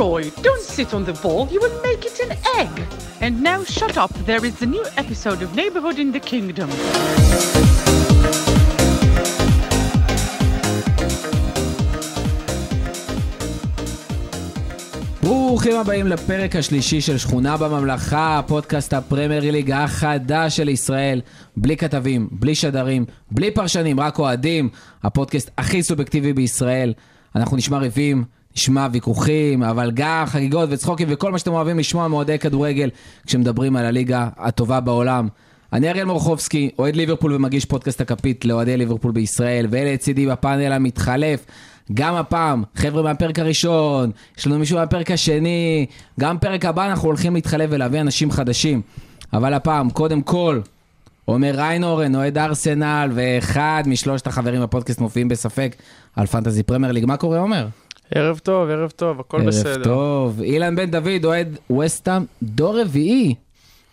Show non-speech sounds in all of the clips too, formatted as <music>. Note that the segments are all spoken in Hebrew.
Roy, don't sit on the ball, you will make it an egg. And now shut up, there is a new episode of Neighborhood in the Kingdom. ברוכים הבאים לפרק השלישי של שכונה בממלכה, פודקאסט הפרמייר ליג החדש של ישראל. בלי כתבים, בלי שדרים, בלי פרשנים, רק אוהדים. הפודקאסט הכי סובייקטיבי בישראל. אנחנו נשמע ריבים, נשמע ויכוחים, אבל גם חגיגות וצחוקים וכל מה שאתם אוהבים לשמוע מאוהדי כדורגל כשמדברים על הליגה הטובה בעולם. אני אריאל מורחובסקי, אוהד ליברפול ומגיש פודקאסט הכפית לאוהדי ליברפול בישראל, ולצידי בפאנל המתחלף. גם הפעם, חבר'ה מהפרק הראשון, יש לנו מישהו מהפרק השני, גם פרק הבא אנחנו הולכים להתחלף ולהביא אנשים חדשים. אבל הפעם, קודם כל, עומר ריינהורן, אוהד ארסנל, ואחד משלושת החברים בפודקאסט מופיעים בספיישל פנטזי פרמייר ליג. מה קורה, עומר? ערב טוב, ערב טוב, הכל בסדר. ערב טוב. אילן בן דוד, אוהד ווסטהאם, דור רביעי.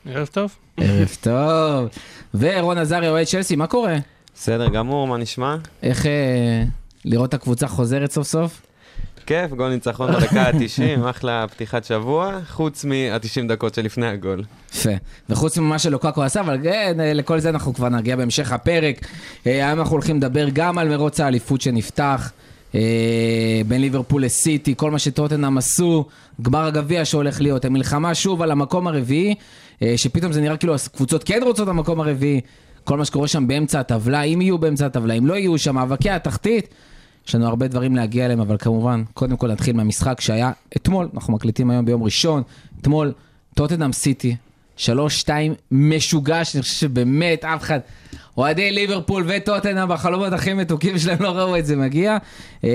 ערב טוב. ערב טוב. ורון עזריה, אוהד צ'לסי, מה קורה? בסדר גמור, מה נשמע? איך אה, לראות את הקבוצה חוזרת סוף סוף? כיף, גול ניצחון בדקה ה-90, <laughs> אחלה פתיחת שבוע, חוץ מה-90 דקות שלפני הגול. יפה. וחוץ ממה שלוקקו עשה, אבל כן, לכל זה אנחנו כבר נגיע בהמשך הפרק. אה, היום אנחנו הולכים לדבר גם על מרוץ האליפות שנפתח. אה, בין ליברפול לסיטי, כל מה שטוטנאם עשו, גמר הגביע שהולך להיות, המלחמה שוב על המקום הרביעי, אה, שפתאום זה נראה כאילו הקבוצות כן רוצות המקום הרביעי, כל מה שקורה שם באמצע הטבלה, אם יהיו באמצע הטבלה, אם לא יהיו שם, מאבקי התחתית, יש לנו הרבה דברים להגיע אליהם, אבל כמובן, קודם כל נתחיל מהמשחק שהיה אתמול, אנחנו מקליטים היום ביום ראשון, אתמול, טוטנאם סיטי, 3-2 משוגע, שאני חושב שבאמת אף אחד, אוהדי ליברפול וטוטנאם בחלומות הכי מתוקים שלהם לא ראו את זה מגיע. אה,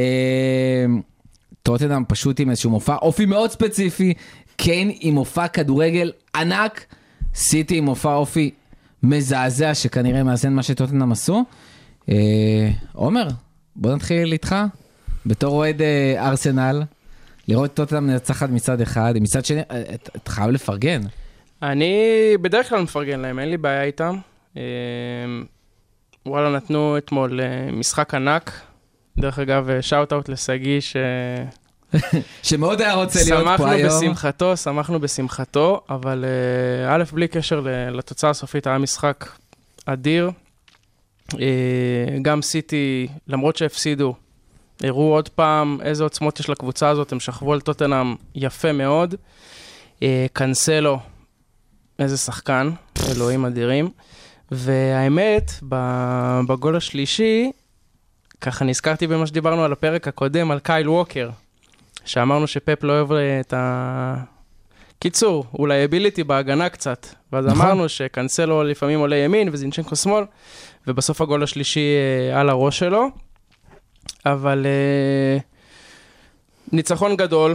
טוטנאם פשוט עם איזשהו מופע אופי מאוד ספציפי, קיין עם מופע כדורגל ענק, סיטי עם מופע אופי מזעזע שכנראה מאזן מה שטוטנאם עשו. אה, עומר, בוא נתחיל איתך, בתור אוהד אה, ארסנל, לראות טוטנאם מנצחת מצד אחד, מצד שני, אה, אתה חייב לפרגן. אני בדרך כלל מפרגן להם, אין לי בעיה איתם. אה, וואלה, נתנו אתמול אה, משחק ענק. דרך אגב, שאוט אאוט לשגיא, ש... <laughs> שמאוד היה רוצה להיות פה שמחנו היום. בשמחתו, שמחנו בשמחתו, אבל אה, א', בלי קשר לתוצאה הסופית, היה משחק אדיר. אה, גם סיטי, למרות שהפסידו, הראו עוד פעם איזה עוצמות יש לקבוצה הזאת, הם שכבו על טוטנאם יפה מאוד. אה, קנסלו, איזה שחקן, אלוהים אדירים. והאמת, בגול השלישי, ככה נזכרתי במה שדיברנו על הפרק הקודם, על קייל ווקר, שאמרנו שפפ לא אוהב אה, את ה... קיצור, אולי אביליטי בהגנה קצת. ואז נכון. אמרנו שקנסלו לפעמים עולה ימין וזינצ'נקו שמאל, ובסוף הגול השלישי אה, על הראש שלו. אבל אה, ניצחון גדול,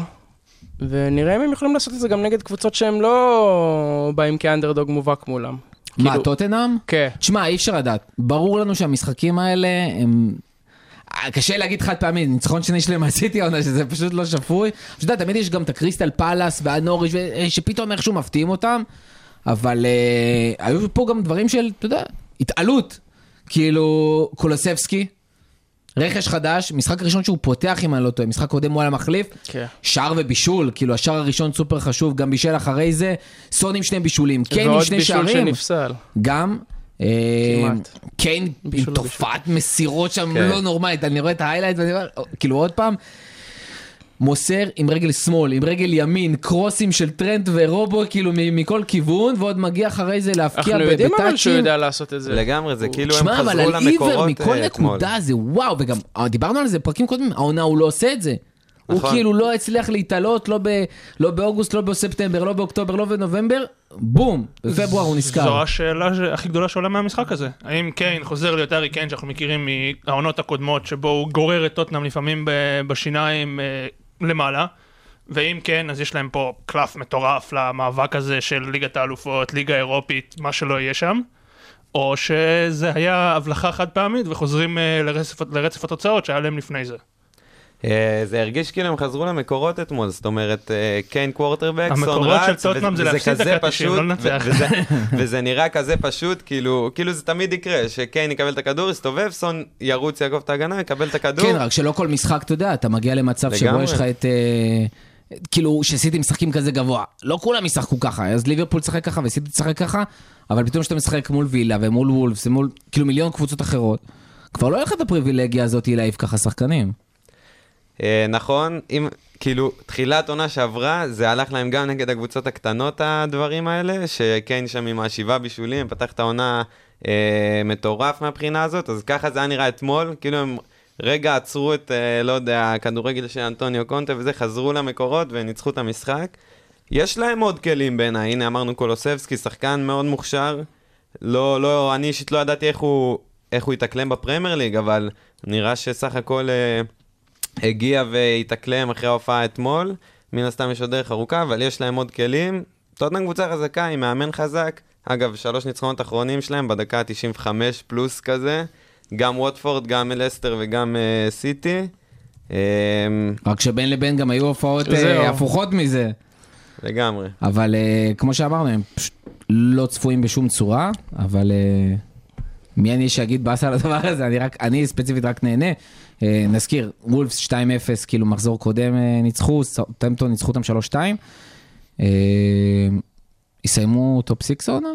ונראה אם הם יכולים לעשות את זה גם נגד קבוצות שהם לא באים כאנדרדוג מובהק מולם. מה, כאילו- טוטנאם? כן. תשמע, אי אפשר לדעת. ברור לנו שהמשחקים האלה הם... אה, קשה להגיד חד פעמי, ניצחון שני שלהם עשיתי העונה, שזה פשוט לא שפוי. אתה יודע, תמיד יש גם את הקריסטל פאלאס והנוריץ', ו- שפתאום איכשהו מפתיעים אותם, אבל אה, היו פה גם דברים של, אתה יודע, התעלות. כאילו, קולוסבסקי, רכש חדש, משחק ראשון שהוא פותח, אם אני לא טועה, משחק קודם הוא עלה מחליף, כן. שער ובישול, כאילו השער הראשון סופר חשוב, גם בישל אחרי זה, סון עם שני בישולים, קיין עם שני שערים. ועוד בישול שנפסל. גם. אה, כמעט. קיין עם תופעת מסירות שם כן. לא נורמלית, אני רואה את ה highlight ואני אומר, כאילו עוד פעם, מוסר עם רגל שמאל, עם רגל ימין, קרוסים של טרנד ורובו, כאילו מכל כיוון, ועוד מגיע אחרי זה להפקיע אנחנו יודעים אבל שהוא בטאצ'ים. יודע לעשות את זה. לגמרי, זה כאילו הם שמע, אבל חזרו על עיוור למקורות מכל אה, אתמול. נקודה זה וואו, וגם אה, דיברנו על זה בפרקים קודמים, העונה הוא לא עושה את זה. הוא נכון. כאילו לא הצליח להתעלות, לא, ב, לא באוגוסט, לא בספטמבר, לא באוקטובר, לא בנובמבר, בום, בפברואר הוא נזכר. זו השאלה הכי גדולה שעולה מהמשחק הזה. האם קיין חוזר להיות הארי קיין שאנחנו מכירים מהעונות הקודמות, שבו הוא גורר את טוטנאם לפעמים בשיניים אה, למעלה, ואם כן, אז יש להם פה קלף מטורף למאבק הזה של ליגת האלופות, ליגה אירופית, מה שלא יהיה שם. או שזה היה הבלחה חד פעמית וחוזרים אה, לרצף, לרצף התוצאות שהיה להם לפני זה. אה, זה הרגיש כאילו הם חזרו למקורות אתמול, זאת אומרת, אה, קיין קוורטרבק, סון המקורות של רץ, וזה להפסיד כזה דקה 90, פשוט, לא וזה- <laughs> וזה נראה כזה פשוט, כאילו כאילו זה תמיד יקרה, שקיין יקבל את הכדור, יסתובב, סון ירוץ, יעקוף את ההגנה, יקבל את הכדור. כן, רק שלא כל משחק, אתה יודע, אתה מגיע למצב שבו לגמרי. יש לך את... אה, כאילו, שסיטי משחקים כזה גבוה. לא כולם ישחקו ככה, אז ליברפול תשחק ככה וסיטי תשחק ככה, אבל פתאום כשאתה משחק מול וילה ומול וולפס ומול, כאילו, מיליון קבוצות אחרות, כבר לא יהיה לך את הפריבילגיה הזאת להעיף ככה שחקנים. אה, נכון, אם, כאילו, תחילת עונה שעברה, זה הלך להם גם נגד הקבוצות הקטנות, הדברים האלה, שקיין שם עם השבעה בישולים, פתח את העונה אה, מטורף מהבחינה הזאת, אז ככה זה היה נראה אתמול, כאילו הם רגע עצרו את, אה, לא יודע, הכדורגל של אנטוניו קונטה וזה, חזרו למקורות וניצחו את המשחק. יש להם עוד כלים בעיניי, הנה אמרנו קולוסבסקי, שחקן מאוד מוכשר, לא, לא, אני אישית לא ידעתי איך הוא, איך הוא יתאקלם בפרמייר ליג, אבל נראה שסך הכל... אה, הגיע והתאקלם אחרי ההופעה אתמול, מן הסתם יש עוד דרך ארוכה, אבל יש להם עוד כלים. טוטנאם קבוצה חזקה עם מאמן חזק. אגב, שלוש ניצחונות אחרונים שלהם בדקה ה-95 פלוס כזה. גם ווטפורד, גם אלסטר וגם uh, סיטי. Um, רק שבין לבין גם היו הופעות uh, הפוכות מזה. לגמרי. אבל uh, כמו שאמרנו, הם פשוט לא צפויים בשום צורה, אבל uh, מי אני שאגיד באסה על הדבר הזה? אני, רק, אני ספציפית רק נהנה. Uh, נזכיר, וולפס 2-0, כאילו מחזור קודם uh, ניצחו, סאות'המפטון ניצחו אותם 3-2. Uh, יסיימו top 6 העונה?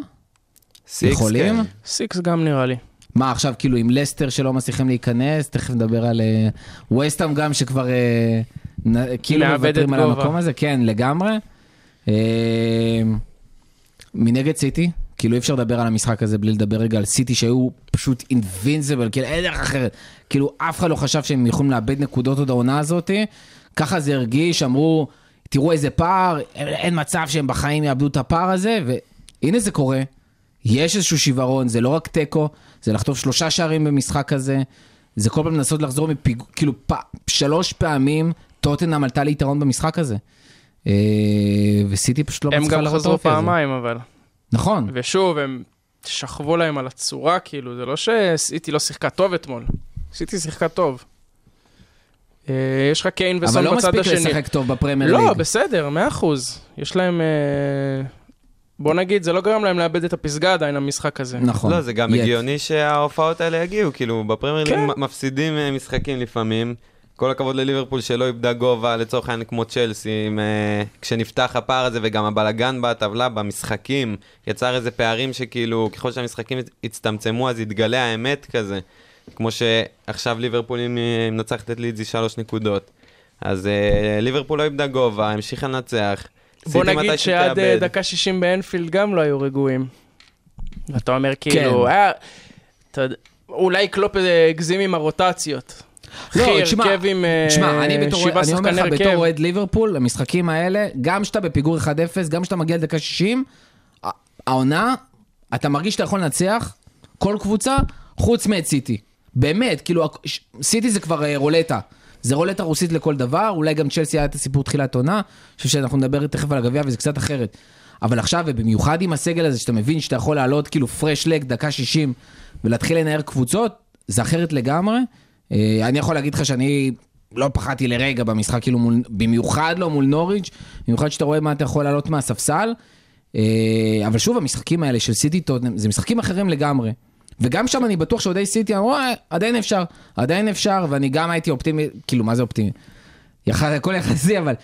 Six, יכולים? כן. סיקס גם נראה לי. מה עכשיו כאילו עם לסטר שלא מצליחים להיכנס, תכף נדבר על uh, ווסטהאם גם שכבר uh, נ, כאילו מוותרים על. המקום הזה, כן לגמרי. Uh, מנגד סיטי, כאילו אי אפשר לדבר על המשחק הזה בלי לדבר רגע על סיטי שהיו פשוט אינבינסיבל, כאילו אין דרך אחרת. כאילו אף אחד לא חשב שהם יכולים לאבד נקודות עוד העונה הזאתי. ככה זה הרגיש, אמרו, תראו איזה פער, אין, מצב שהם בחיים יאבדו את הפער הזה, והנה זה קורה. יש איזשהו שיוורון, זה לא רק תיקו, זה לחטוף שלושה שערים במשחק כזה, זה כל פעם לנסות לחזור מפיגור, כאילו פ... שלוש פעמים טוטנאם עלתה ליתרון במשחק הזה. אה, וסיטי פשוט לא מצליחה גם לראות את חזרו האופי הזה. פעמיים, אבל. נכון, ושוב, הם שכבו להם על הצורה, כאילו, זה לא שסיטי לא שיחקה טוב אתמול. סיטי שיחקה טוב. אה, יש לך קיין אבל וסון לא בצד מספיק השני. לשחק טוב בפרמייר ליג. לא, בסדר, מאה אחוז. יש להם... אה, בוא נגיד, זה לא גרם להם לאבד את הפסגה עדיין, המשחק הזה. נכון. לא, זה גם יט. הגיוני שההופעות האלה יגיעו, כאילו, בפרמייר ליג כן. מ- מפסידים אה, משחקים לפעמים. כל הכבוד לליברפול שלא איבדה גובה, לצורך העניין כמו צ'לסי, עם, אה, כשנפתח הפער הזה וגם הבלגן בטבלה, במשחקים, יצר איזה פערים שכאילו, ככל שהמשחקים הצ- הצטמצמו, אז יתגלה האמת כזה. כמו שעכשיו ליברפול היא מ- מנצחת את לידזי שלוש נקודות. אז אה, ליברפול לא איבדה גובה, המשיכה לנצח. בוא נגיד שעד אה, שתאבד. דקה 60 באנפילד גם לא היו רגועים. אתה אומר כן. כאילו, היה... אתה אולי קלופ אה, הגזים עם הרוטציות. לא, תשמע, עם אה, תשמע, אני בתור, אני אומר לך. בתור אוהד ליברפול, המשחקים האלה, גם כשאתה בפיגור 1-0, גם כשאתה מגיע לדקה 60, ה- העונה, אתה מרגיש שאתה יכול לנצח כל קבוצה, חוץ מאת סיטי. באמת, כאילו, סיטי זה כבר אה, רולטה. זה רולטה רוסית לכל דבר, אולי גם צ'לסי היה את הסיפור תחילת עונה, אני חושב שאנחנו נדבר תכף על הגביע וזה קצת אחרת. אבל עכשיו, ובמיוחד עם הסגל הזה, שאתה מבין שאתה יכול לעלות כאילו פרש לג, דקה 60, ולהתחיל לנער קבוצות, זה אחרת לגמרי. אה, אני יכול להגיד לך שאני לא פחדתי לרגע במשחק, כאילו מול, במיוחד לא מול נוריץ', במיוחד שאתה רואה מה אתה יכול לעלות מהספסל. אה, אבל שוב, המשחקים האלה של סיטי טוטנאם, זה משחקים אחרים לגמרי. וגם שם אני בטוח שאוהדי סיטי אמרו, "אה, עדיין אפשר, עדיין אפשר, ואני גם הייתי אופטימי, כאילו, מה זה אופטימי? יח- הכל יחסי, אבל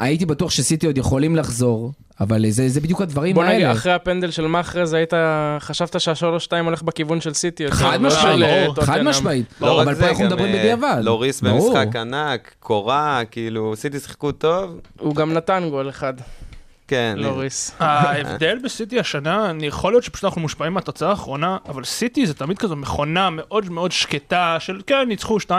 הייתי בטוח שסיטי עוד יכולים לחזור, אבל זה, זה בדיוק הדברים בוא נגיד, האלה. אחרי הפנדל של מאחרז, היית, חשבת שהשלוש שתיים הולך בכיוון של סיטי. יותר, חד לא משמעית, אה, חד. משמעית. לא אבל פה אנחנו מדברים אה, בדיעבד. לוריס. במשחק ענק, קורה, כאילו, סיטי שיחקו טוב, הוא גם נתן גול אחד, כן. <laughs> לוריס. ההבדל בסיטי השנה, אני יכול להיות שפשוט אנחנו מושפעים מהתוצאה האחרונה, אבל סיטי זה תמיד כזו מכונה מאוד מאוד שקטה של כן, ניצחו 2-3,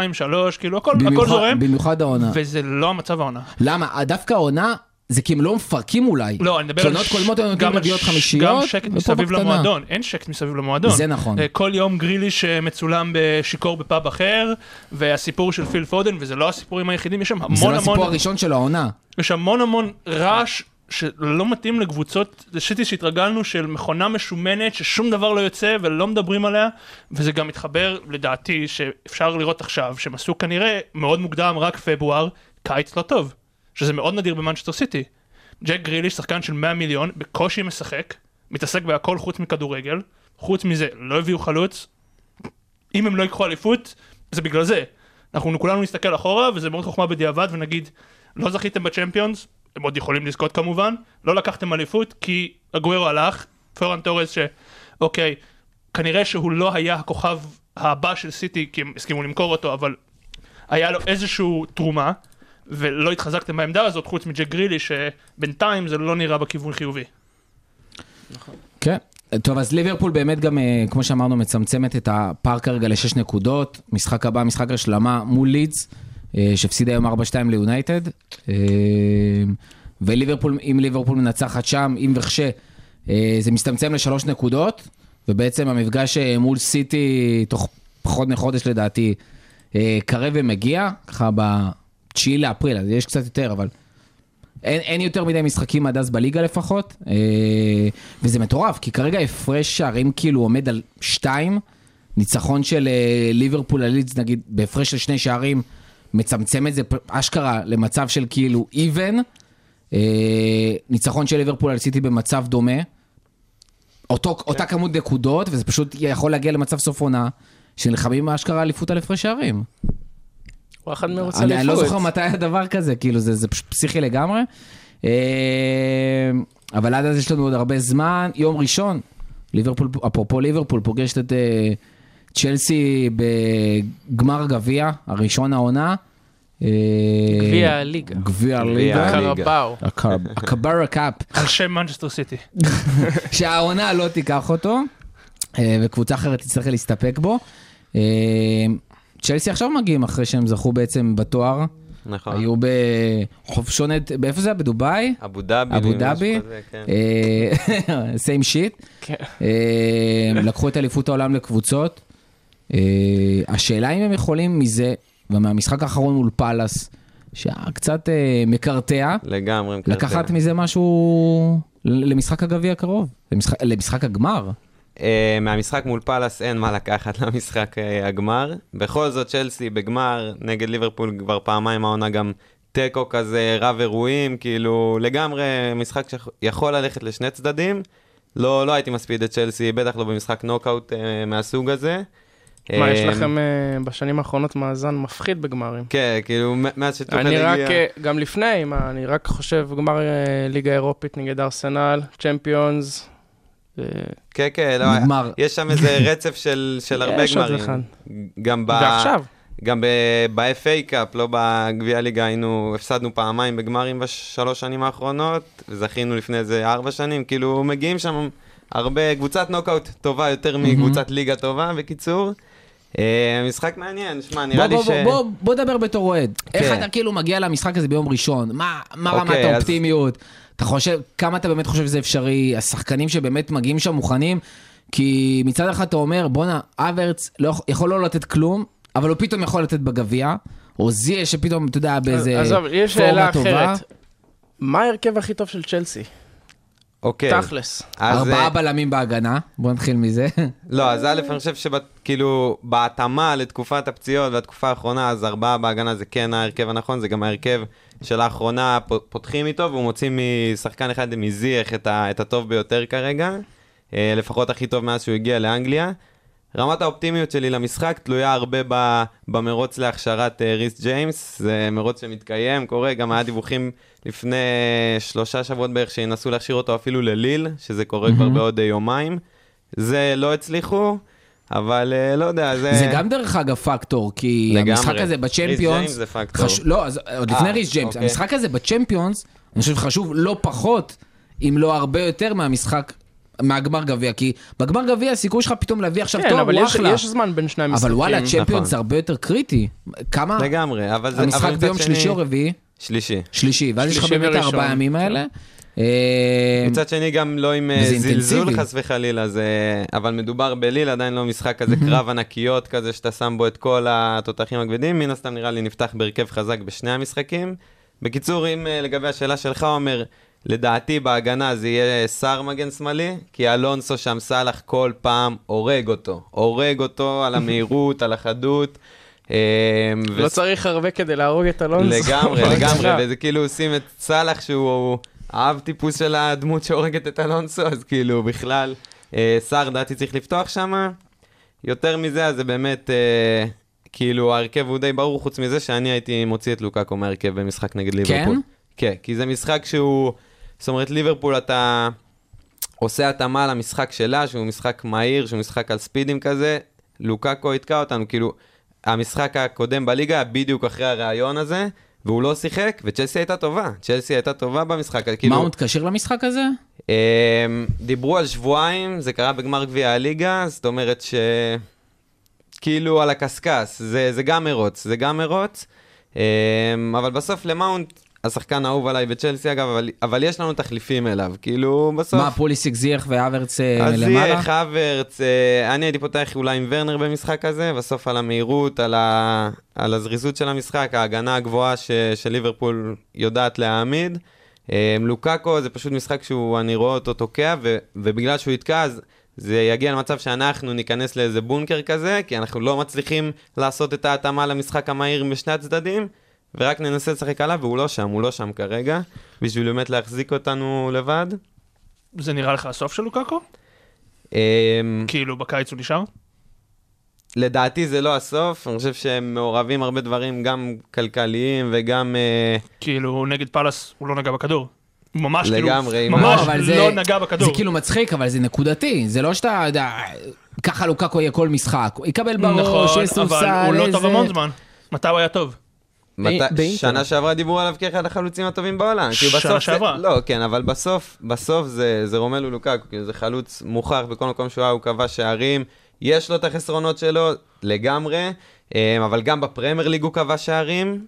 כאילו הכל, הכל במיוחד- זורם, במיוחד העונה. וזה לא המצב העונה. למה? דווקא העונה, זה כי הם לא מפרקים אולי. לא, אני מדבר על... עונות ש- קודמות היו נותנים ש- חמישיות, גם שקט מסביב בקטנה. למועדון, אין שקט מסביב למועדון. זה נכון. אה, כל יום גריליש אה, מצולם בשיכור בפאב אחר, והסיפור של פיל פודן, וזה לא הסיפורים היחידים, יש שם זה המון לא הסיפור המון, הראשון של העונה. יש המון המון רעש. שלא מתאים לקבוצות, זה שיטי שהתרגלנו של מכונה משומנת ששום דבר לא יוצא ולא מדברים עליה וזה גם מתחבר לדעתי שאפשר לראות עכשיו שהם עשו כנראה מאוד מוקדם רק פברואר קיץ לא טוב שזה מאוד נדיר במנצ'סטר סיטי. ג'ק גריליש שחקן של 100 מיליון בקושי משחק מתעסק בהכל חוץ מכדורגל חוץ מזה לא הביאו חלוץ אם הם לא ייקחו אליפות זה בגלל זה אנחנו כולנו נסתכל אחורה וזה מאוד חוכמה בדיעבד ונגיד לא זכיתם בצ'מפיונס, הם עוד יכולים לזכות כמובן, לא לקחתם אליפות כי אגוורו הלך, פרן תורס שאוקיי, כנראה שהוא לא היה הכוכב הבא של סיטי כי הם הסכימו למכור אותו, אבל היה לו איזושהי תרומה, ולא התחזקתם בעמדה הזאת חוץ מג'ק גרילי שבינתיים זה לא נראה בכיוון חיובי. כן. טוב, אז ליברפול באמת גם, אה, כמו שאמרנו, מצמצמת את הפער כרגע לשש נקודות. משחק הבא, משחק השלמה מול לידס, אה, שהפסידה היום 4-2 ליונייטד. אה, וליברפול, אם ליברפול מנצחת שם, אם וכשה, זה מצטמצם לשלוש נקודות, ובעצם המפגש מול סיטי, תוך פחות מחודש לדעתי, קרב ומגיע, ככה ב-9 לאפריל, אז יש קצת יותר, אבל אין, אין יותר מדי משחקים עד אז בליגה לפחות, אה, וזה מטורף, כי כרגע הפרש שערים כאילו עומד על שתיים, ניצחון של אה, ליברפול על לידס נגיד בהפרש של שני שערים, מצמצם את זה אשכרה למצב של כאילו even, אה, ניצחון של ליברפול על סיטי במצב דומה, אותו, כן. אותה כמות נקודות, וזה פשוט יכול להגיע למצב סוף עונה, שנלחמים אשכרה אליפות על הפרש שערים. הוא אחד מרוץ אליפות. אני לא זוכר מתי היה דבר כזה, כאילו זה, זה פשוט פסיכי לגמרי. אה, אבל עד אז יש לנו עוד הרבה זמן. יום ראשון, ליברפול, אפרופו ליברפול, פוגשת את אה, צ'לסי בגמר גביע, הראשון העונה. אה, גביע הליגה. גביע הליגה. הקרבאו. <laughs> הקרבאו קאפ. על שם מנצ'סטר סיטי. <laughs> שהעונה לא תיקח אותו, וקבוצה אחרת תצטרך להסתפק בו. צ'לסי עכשיו מגיעים אחרי שהם זכו בעצם בתואר. נכון. היו בחופשונת, באיפה זה היה? בדובאי? אבו דאבי. אבו דאבי. Same shit. כן. אה, <laughs> לקחו את אליפות העולם לקבוצות. אה, השאלה אם הם יכולים מזה, ומהמשחק האחרון מול פאלאס, שהיה קצת אה, מקרטע, לגמרי מקרטע. לקחת מזה משהו למשחק הגביע הקרוב, למשחק הגמר. Uh, מהמשחק מול פאלאס אין מה לקחת <laughs> למשחק uh, הגמר. בכל זאת, צ'לסי בגמר נגד ליברפול כבר פעמיים העונה גם תיקו כזה רב אירועים, כאילו לגמרי משחק שיכול ללכת לשני צדדים. לא, לא הייתי מספיד את צ'לסי, בטח לא במשחק נוקאוט uh, מהסוג הזה. מה, יש לכם uh, בשנים האחרונות מאזן מפחיד בגמרים. כן, כאילו, מאז שטופל הגיע... אני רק, גם לפני, מה, אני רק חושב, גמר ליגה אירופית נגד ארסנל, צ'מפיונס, כן, כן, לא. יש שם איזה רצף של, של <laughs> הרבה גמרים. יש עוד אחד. גם ב... ועכשיו. גם ב-FA קאפ, לא בגביע הליגה, היינו, הפסדנו פעמיים בגמרים בשלוש שנים האחרונות, וזכינו לפני איזה ארבע שנים, כאילו מגיעים שם הרבה, קבוצת נוקאוט טובה יותר מקבוצת ליגה טובה, בקיצור. אה, משחק מעניין, שמע, נראה לי ש... בוא, בוא, בוא דבר בתור אוהד. איך כן. אתה כאילו מגיע למשחק הזה ביום ראשון? מה, מה רמת אוקיי, האופטימיות? אתה חושב, כמה אתה באמת חושב שזה אפשרי? השחקנים שבאמת מגיעים שם מוכנים? כי מצד אחד אתה אומר, בואנה, אברץ לא, יכול לא לתת כלום, אבל הוא פתאום יכול לתת בגביע, או זיה שפתאום, אתה יודע, באיזה פורמה טובה. עזוב, יש שאלה אחרת. מה ההרכב הכי טוב של צ'לסי? אוקיי. תכלס. ארבעה בלמים בהגנה, בוא נתחיל מזה. <laughs> לא, אז א', אני חושב שכאילו, בהתאמה לתקופת הפציעות והתקופה האחרונה, אז ארבעה בהגנה זה כן ההרכב הנכון, זה גם ההרכב שלאחרונה פותחים איתו, והוא מוציא משחקן אחד מזיח את, את הטוב ביותר כרגע, אה, לפחות הכי טוב מאז שהוא הגיע לאנגליה. רמת האופטימיות שלי למשחק תלויה הרבה במרוץ להכשרת אה, ריס ג'יימס, זה מרוץ שמתקיים, קורה, גם היה דיווחים לפני שלושה שבועות בערך שינסו להכשיר אותו אפילו לליל, שזה קורה mm-hmm. כבר בעוד אה, יומיים. זה לא הצליחו, אבל לא יודע, זה... זה גם דרך אגב פקטור, כי לגמרי. המשחק הזה בצ'מפיונס... ריס ג'יימס זה פקטור. חש... לא, אז עוד לפני ריס ג'יימס, אוקיי. המשחק הזה בצ'מפיונס, אני חושב שחשוב לא פחות, אם לא הרבה יותר מהמשחק מהגמר גביע, כי בגמר גביע הסיכוי שלך פתאום להביא עכשיו כן, תואר הוא אחלה. כן, אבל יש זמן בין שני המשחקים. אבל וואלה, צ'מפיונס נכון. הרבה יותר קריטי. כמה... לגמרי, אבל זה... המשחק ביום שלישי או רביעי? שלישי. שלישי, ואז יש לך באמת ארבעה ימים האלה. אה, מצד שני גם לא עם אה, זלזול חס וחלילה, זה... אבל מדובר בליל, עדיין לא משחק כזה קרב ענקיות כזה שאתה שם בו את כל התותחים הכבדים, מן הסתם נראה לי נפתח בהרכב חזק בשני המשחקים. בקיצור, אם אה, לגבי השאלה שלך, עומר, לדעתי בהגנה זה יהיה שר מגן שמאלי, כי אלונסו שם סאלח כל פעם הורג אותו. הורג אותו על המהירות, על החדות. לא צריך הרבה כדי להרוג את אלונסו. לגמרי, <laughs> לגמרי, וזה כאילו עושים את סאלח שהוא האב טיפוס של הדמות שהורגת את אלונסו, אז כאילו בכלל, אה, סער דעתי צריך לפתוח שם. יותר מזה, אז זה באמת, אה, כאילו ההרכב הוא די ברור, חוץ מזה שאני הייתי מוציא את לוקאקו מהרכב במשחק נגד ליברפול. כן, כי זה משחק שהוא, זאת אומרת ליברפול אתה עושה התאמה למשחק שלה, שהוא משחק מהיר, שהוא משחק על ספידים כזה, לוקאקו יתקע אותנו, כאילו, המשחק הקודם בליגה היה בדיוק אחרי הרעיון הזה, והוא לא שיחק, וצ'לסי הייתה טובה, צ'לסי הייתה טובה במשחק, הזה, כאילו... מאונט כשיר למשחק הזה? אמ, דיברו על שבועיים, זה קרה בגמר גביע הליגה, זאת אומרת ש... כאילו על הקשקש, זה, זה גם מרוץ, זה גם מרוץ, אמ, אבל בסוף למאונט, השחקן האהוב עליי בצ'לסי אגב, אבל, אבל יש לנו תחליפים אליו, כאילו בסוף... מה, פוליסיק זייח והוורץ אה, למעלה? זייח, הוורץ, אה, אני הייתי פותח אולי עם ורנר במשחק הזה, בסוף על המהירות, על, ה... על הזריזות של המשחק, ההגנה הגבוהה ש... שליברפול יודעת להעמיד. אה, לוקאקו זה פשוט משחק שהוא, אני רואה אותו תוקע, ו... ובגלל שהוא יתקע, אז זה יגיע למצב שאנחנו ניכנס לאיזה בונקר כזה, כי אנחנו לא מצליחים לעשות את ההתאמה למשחק המהיר משני הצדדים, ורק ננסה לשחק עליו, והוא לא שם, הוא לא שם כרגע, בשביל באמת להחזיק אותנו לבד. זה נראה לך הסוף של לוקאקו? אמ, כאילו בקיץ הוא נשאר? לדעתי זה לא הסוף, אני חושב שהם מעורבים הרבה דברים, גם כלכליים וגם... אה, כאילו נגד פאלאס הוא לא נגע בכדור. ממש כאילו, לגמרי, עם ממש אבל זה- לא נגע בכדור. זה כאילו מצחיק, אבל זה נקודתי. זה לא שאתה יודע, ככה לוקאקו יהיה כל משחק. הוא יקבל בראש, נכון, אבל הוא לא טוב המון זמן. מתי הוא היה טוב? מת... שנה שעברה דיברו עליו כאחד החלוצים הטובים בעולם. שנה שעברה. זה... לא, כן, אבל בסוף, בסוף זה, זה רומלו כאילו זה חלוץ מוכח בכל מקום שהוא היה, הוא כבש שערים. יש לו את החסרונות שלו, לגמרי, אה, אבל גם בפרמייר ליג הוא כבש שערים.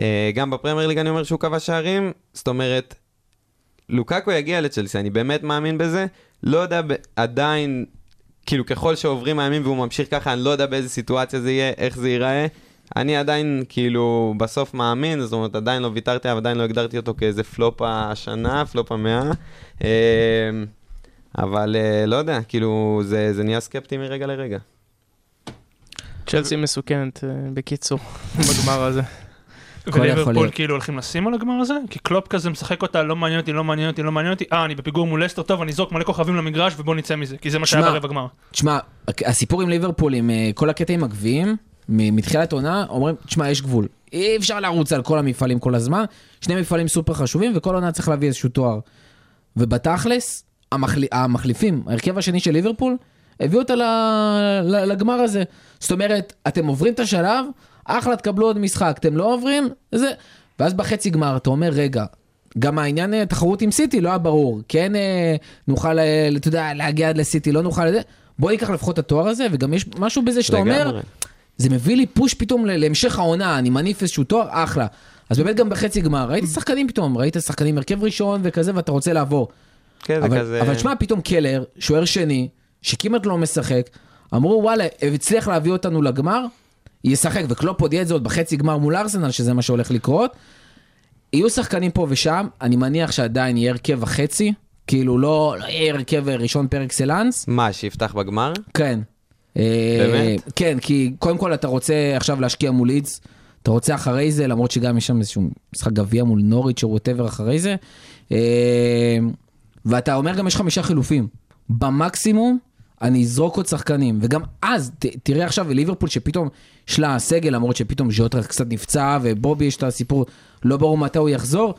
אה, גם בפרמייר ליג אני אומר שהוא כבש שערים. זאת אומרת, לוקאקו יגיע לצ'לסי, אני באמת מאמין בזה. לא יודע ב- עדיין, כאילו ככל שעוברים הימים והוא ממשיך ככה, אני לא יודע באיזה סיטואציה זה יהיה, איך זה ייראה. אני עדיין כאילו בסוף מאמין, זאת אומרת עדיין לא ויתרתי עליו, עדיין לא הגדרתי אותו כאיזה פלופ השנה, פלופ המאה. אה, אבל אה, לא יודע, כאילו זה, זה נהיה סקפטי מרגע לרגע. צ'לסי מסוכנת, אה, בקיצור, <laughs> בגמר הזה. וליברפול. כאילו הולכים לשים על הגמר הזה? כי קלופ כזה משחק אותה, לא מעניין אותי, לא מעניין אותי, לא מעניין אותי. אה, אני בפיגור מול לסטר, טוב, אני אזרוק מלא כוכבים למגרש ובוא נצא מזה. כי זה מה שהיה שמע, ברבע גמר. תשמע, הסיפור עם ליברפול, עם אה, כל הקטע עם הגביעים, מתחילת עונה, אומרים, תשמע, יש גבול. אי אפשר לרוץ על כל המפעלים כל הזמן, שני מפעלים סופר חשובים, וכל עונה צריך להביא איזשהו תואר. ובתכלס, המחל... המחליפים, ההרכב השני של ליברפול, הביאו אותה ל... לגמר הזה. זאת אומרת, אתם עוברים את השלב, אחלה, תקבלו עוד משחק, אתם לא עוברים, זה... ואז בחצי גמר אתה אומר, רגע, גם העניין אה, תחרות עם סיטי לא היה ברור. כן אה, נוכל, אה, אתה יודע, להגיע עד לסיטי, לא נוכל לזה. בוא ניקח לפחות את התואר הזה, וגם יש משהו בזה שאתה אומר. זה מביא לי פוש פתאום להמשך העונה, אני מניף איזשהו תואר, אחלה. אז באמת גם בחצי גמר, ראיתי שחקנים פתאום, ראית שחקנים הרכב ראשון וכזה, ואתה רוצה לעבור. כן, זה אבל, כזה... אבל תשמע, פתאום קלר, שוער שני, שכמעט לא משחק, אמרו וואלה, הצליח להביא אותנו לגמר, ישחק, וקלופ הודיע את זה עוד בחצי גמר מול ארסנל, שזה מה שהולך לקרות. יהיו שחקנים פה ושם, אני מניח שעדיין יהיה הרכב החצי, כאילו לא, לא יהיה הרכב ראשון פר אקסלנס, מה, שיפתח בגמר? כן. באמת? אה, כן, כי קודם כל אתה רוצה עכשיו להשקיע מול לידס, אתה רוצה אחרי זה, למרות שגם יש שם איזשהו משחק גביע מול נוריץ' או ווטאבר אחרי זה, אה, ואתה אומר גם יש חמישה חילופים. במקסימום אני אזרוק עוד שחקנים, וגם אז, ת, תראה עכשיו ליברפול שפתאום יש לה סגל, למרות שפתאום ז'וטרה קצת נפצע, ובובי יש את הסיפור, לא ברור מתי הוא יחזור,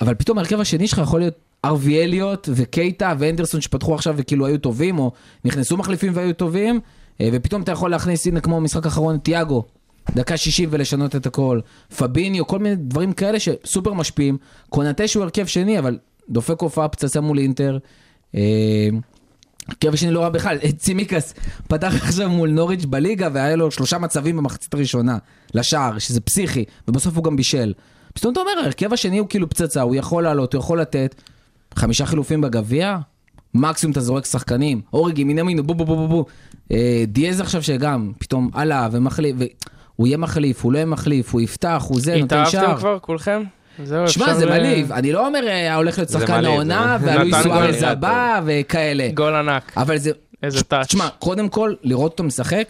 אבל פתאום ההרכב השני שלך יכול להיות ארווי אליוט וקייטה ואנדרסון שפתחו עכשיו וכאילו היו טובים, או נכנסו מחליפים והיו טובים, אה, ופתאום אתה יכול להכניס, הנה כמו במשחק האחרון, תיאגו, דקה 60 ולשנות את הכל, פביניו, כל מיני דברים כאלה שסופר משפיעים. קונטה שהוא הרכב שני, אבל דופק הופעה פצצה מול אינטר. אה, הרכב השני לא רע בכלל, <laughs> צימקס פתח עכשיו מול נוריץ' בליגה והיה לו שלושה מצבים במחצית הראשונה לשער, שזה פסיכי, ובסוף הוא גם בישל. פתאום אתה אומר, ההרכב השני הוא כאילו פצצה, הוא יכול לעלות, הוא יכול לתת. חמישה חילופים בגביע, מקסימום אתה זורק שחקנים, אוריגי, מיני מינו, בו בו בו בו בו. אה, דיאז עכשיו שגם, פתאום עלה ומחליף, ו... הוא יהיה מחליף, הוא לא יהיה מחליף, הוא יפתח, הוא זה, נותן שער. התאהבתם כבר כולכם? זהו, שמע, זה ל- מעליב, אני לא אומר אה, הולך להיות שחקן העונה, והלואי נתן סוארז. הבא וכאלה. גול ענק. אבל זה, איזה טאץ'. תשמע, קודם כל, לראות אותו משחק,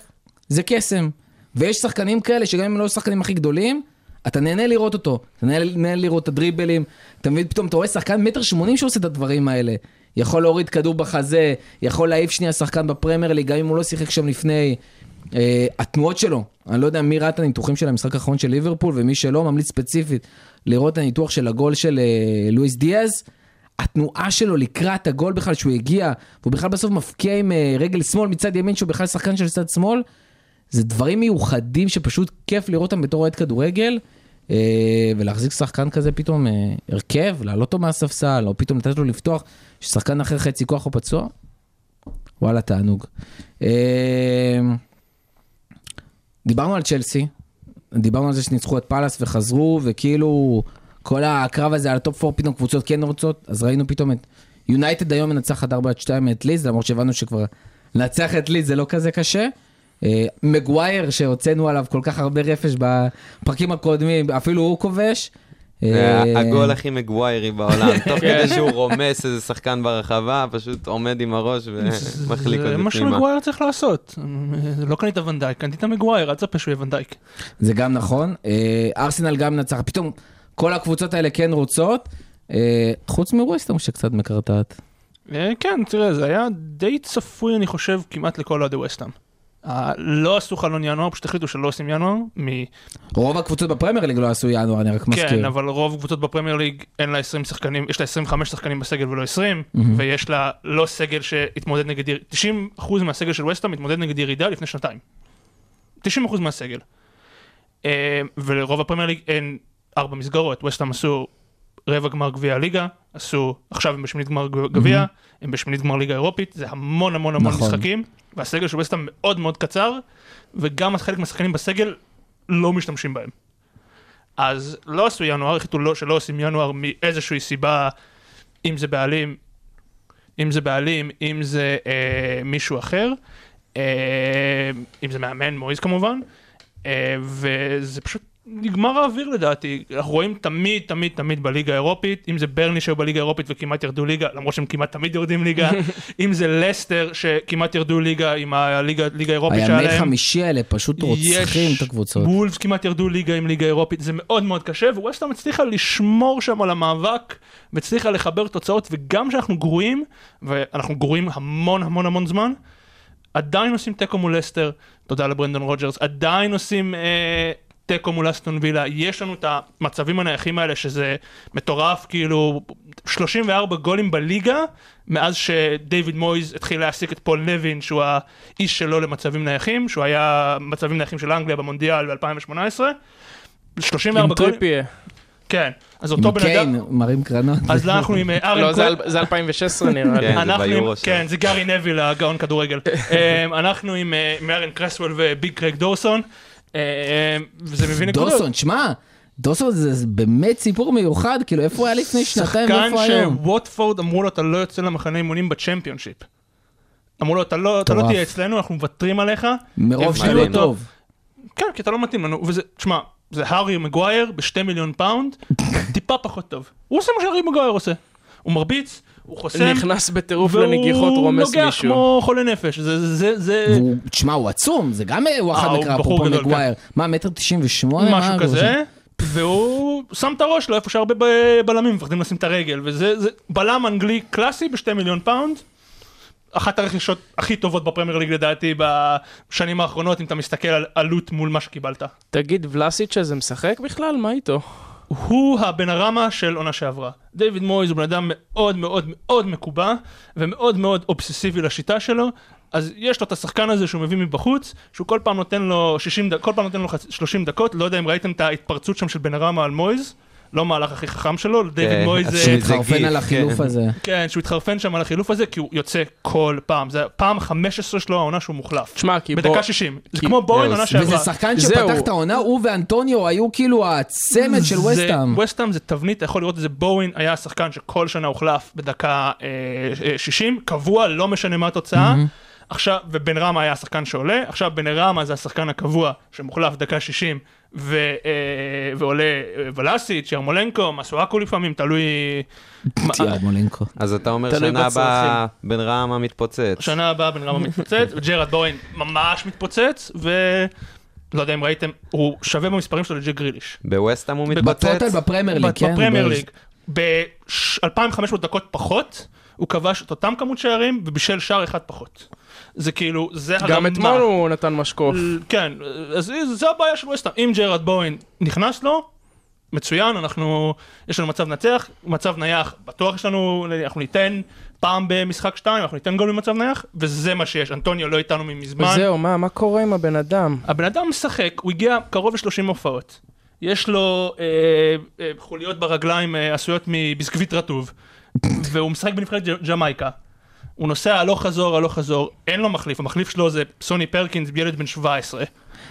זה קסם. ויש שחקנים כאלה, שגם אם הם לא השחקנים הכי גדולים, אתה נהנה לראות אותו. אתה נהנה, לראות את הדריבלים. אתה מבין, פתאום אתה רואה שחקן מטר שמונים שעושה את הדברים האלה. יכול להוריד כדור בחזה, יכול להעיף שנייה שחקן בפרמייר ליג, גם אם הוא לא שיחק שם לפני. אה, התנועות שלו, אני לא יודע מי ראה את הניתוחים של המשחק האחרון של ליברפול, ומי שלא, ממליץ ספציפית לראות את הניתוח של הגול של אה, לואיס דיאז. התנועה שלו לקראת הגול בכלל, שהוא הגיע, והוא בכלל בסוף מפקיע עם אה, רגל שמאל מצד ימין, שהוא בכלל שחקן של צד שמאל, זה דברים מיוחדים שפשוט כיף לראות אותם בתור אוהד כדורגל, אה, ולהחזיק שחקן כזה פתאום אה, הרכב, להעלות אותו מהספסל, או פתאום לתת לו לפתוח, ששחקן אחר חצי כוח או פצוע, וואלה, תענוג. אה, דיברנו על צ'לסי, דיברנו על זה שניצחו את פאלאס וחזרו, וכאילו כל הקרב הזה על ה top 4 פתאום קבוצות כן רוצות, אז ראינו פתאום את יונייטד היום מנצחת 4-2 את לידס, למרות שהבנו שכבר לנצח את לידס זה לא כזה קשה. אה, מגווייר שהוצאנו עליו כל כך הרבה רפש בפרקים הקודמים, אפילו הוא כובש. אה, הגול הכי מגוויירי בעולם, <laughs> תוך כדי שהוא רומס איזה שחקן ברחבה, פשוט עומד עם הראש ומחליק אותו פנימה. שמגווייר צריך לעשות. לא קנית ואן דייק, קנית מגווייר, אל תצפה שהוא יהיה ואן דייק. זה גם נכון. אה, ארסנל גם נצח, פתאום כל הקבוצות האלה כן רוצות, חוץ מווסטהאם שקצת מקרטעת. כן, תראה, זה היה די צפוי, אני חושב, כמעט לכל אוהדי וסטאם. לא עשו חלון ינואר, פשוט החליטו שלא עושים ינואר, מ- רוב הקבוצות בפרמייר ליג לא עשו ינואר, אני רק מזכיר. כן, אבל רוב קבוצות בפרמייר ליג אין לה 20 שחקנים, יש לה 25 שחקנים בסגל ולא 20, מהמם. ויש לה לא סגל שהתמודד נגד, יר- 90% מהסגל של וסטאם התמודד נגד ירידה לפני שנתיים. 90% מהסגל. אה, ולרוב הפרמייר ליג אין ארבע מסגרות, וסטאם עשו רבע גמר גביע הליגה, עשו, עכשיו הם בשמינית גמר גביע, הם בשמינית גמר ליגה אירופית, זה המון המון המון נכון. משחקים, והסגל של וסטאם מאוד מאוד קצר, וגם חלק מהשחקנים בסגל לא משתמשים בהם. אז לא עשו ינואר, החליטו לא, שלא עושים ינואר מאיזושהי סיבה, אם זה בעלים, אם זה בעלים, אם זה אה, מישהו אחר, אה, אם זה מאמן, מויז כמובן, אה, וזה פשוט נגמר האוויר לדעתי. אנחנו רואים תמיד, תמיד, תמיד בליגה האירופית, אם זה ברני שהיו בליגה האירופית וכמעט ירדו ליגה, למרות שהם כמעט תמיד יורדים ליגה, <laughs> אם זה לסטר שכמעט ירדו ליגה עם הליגה ליגה האירופית שהיה הימי להם. חמישי האלה פשוט רוצחים את הקבוצות. וולפס כמעט ירדו ליגה עם ליגה אירופית, זה מאוד מאוד קשה, וווסטהאם הצליחה לשמור שם על המאבק, והצליחה לחבר תוצאות, וגם כשאנחנו גרועים, ואנחנו גרועים המון המון המון זמן, עדיין עושים תיקו מול לסטר, תודה לברנדן רוג'רס, עדיין עושים אה, תיקו מול אסטון וילה, יש לנו את המצבים הנייחים האלה שזה מטורף, כאילו 34 גולים בליגה, מאז שדייוויד מויז התחיל להעסיק את פול נווין, שהוא האיש שלו למצבים נייחים, שהוא היה מצבים נייחים של אנגליה במונדיאל ב-2018. 34 עם גולים, טריפיה. כן, אז אותו בן אדם, קיין, מרים קרנות. אז אנחנו עם אה, <laughs> ארן לא, זה קול- אל- זה 2016 נראה לי. כן. זה ביורו שם. כן, זה גארי נביל, הגאון כדורגל. <laughs> אמ, אנחנו עם אה, עם ארן קרסוול וביג קרייג דורסון, וזה מביא נקודות. דוסון, שמע, דוסון זה באמת סיפור מיוחד, כאילו איפה הוא היה לפני שנתיים שחקן ואיפה היום? שווטפורד אמרו לו, אתה לא יוצא למחנה אימונים בצ'מפיונשיפ. אמרו לו, אתה לא אתה לא. תהיה אצלנו, אנחנו מוותרים עליך. מרוב לא אותו. טוב. כן, כי אתה לא מתאים לנו. וזה, תשמע, זה הארי מגווייר בשתי מיליון פאונד, <laughs> טיפה פחות טוב. הוא עושה מה שהארי מגווייר עושה. הוא מרביץ, הוא חוסם, נכנס בטירוף לנגיחות, רומס והוא נוגח מישהו. כמו חולה נפש. זה, זה, זה, והוא- תשמע, הוא עצום, זה גם אה, הוא אחד אה, נקרא בחור אפרופו מגווייר. מה, מטר תשעים ושמונה? משהו כזה, והוא שם את הראש לו איפה שהרבה בלמים מפחדים לשים את הרגל, וזה זה בלם אנגלי קלאסי בשתי מיליון פאונד. אחת הרכישות הכי טובות בפרמייר ליג לדעתי בשנים האחרונות, אם אתה מסתכל על עלות מול מה שקיבלת. תגיד, ולאסיץ' הזה משחק בכלל? מה איתו? הוא הבן הרמה של עונה שעברה. דיוויד מויז הוא בן אדם מאוד מאוד מאוד מקובע, ומאוד מאוד אובססיבי לשיטה שלו, אז יש לו את השחקן הזה שהוא מביא מבחוץ, שהוא כל פעם נותן לו 60 דקות, כל פעם נותן לו חצ- 30 דקות, לא יודע אם ראיתם את ההתפרצות שם של בן הרמה על מויז, לא המהלך הכי חכם שלו, כן, מויז... אז אה, שהוא שהתחרפן גיף, על החילוף כן. הזה. כן, שהוא התחרפן שם על החילוף הזה, כי הוא יוצא כל פעם. זה פעם 15 שלו העונה שהוא מוחלף. תשמע, כי בוא... בדקה 60. זה כמו זהו, עונה שעברה. וזה שחקן. שפתח את העונה, הוא ואנטוניו היו כאילו הצמד של ווסטהאם. ווסטהאם זה תבנית, אתה יכול לראות את זה, בואין היה השחקן שכל שנה הוחלף בדקה אה, אה, 60, קבוע, לא משנה מה התוצאה. עכשיו, ובן רמה היה השחקן שעולה, עכשיו בן רמה זה השחקן הקבוע שמוחלף דקה 60 ו, אה, ועולה אה, ולאסיץ', ירמולנקו, מסואקו לפעמים, תלוי... מה- ירמולנקו. אז אתה אומר שנה הבאה. בן רמה מתפוצץ. שנה הבאה בן רמה מתפוצץ, <laughs> וג'רד בואין ממש מתפוצץ, ולא יודע אם ראיתם, הוא שווה במספרים שלו לג'ק גריליש. בווסטהאם הוא בטוטל מתפוצץ? בפרמייר ליג, כן? בפרמייר ליג, ב-2500 דקות פחות, הוא כבש את אותם כמות שערים ובישל שער אחד פחות. זה כאילו, זה הרמה. גם אתמול הוא נתן משקוף. כן, אז זה הבעיה של ווסטהאם. אם ג'רד בוין נכנס לו, מצוין, אנחנו, יש לנו מצב נצח, מצב נייח, בטוח יש לנו, אנחנו ניתן פעם במשחק שתיים, אנחנו ניתן גול במצב נייח, וזה מה שיש. אנטוניו לא איתנו מזמן. זהו, מה, מה קורה עם הבן אדם? הבן אדם משחק, הוא הגיע קרוב ל-30 הופעות. יש לו אה, אה, חוליות ברגליים אה, עשויות מביסקוויט רטוב, והוא משחק בנבחרת ג'מייקה. הוא נוסע הלוך חזור, הלוך חזור, אין לו מחליף, המחליף שלו זה סוני פרקינס, ילד בן 17.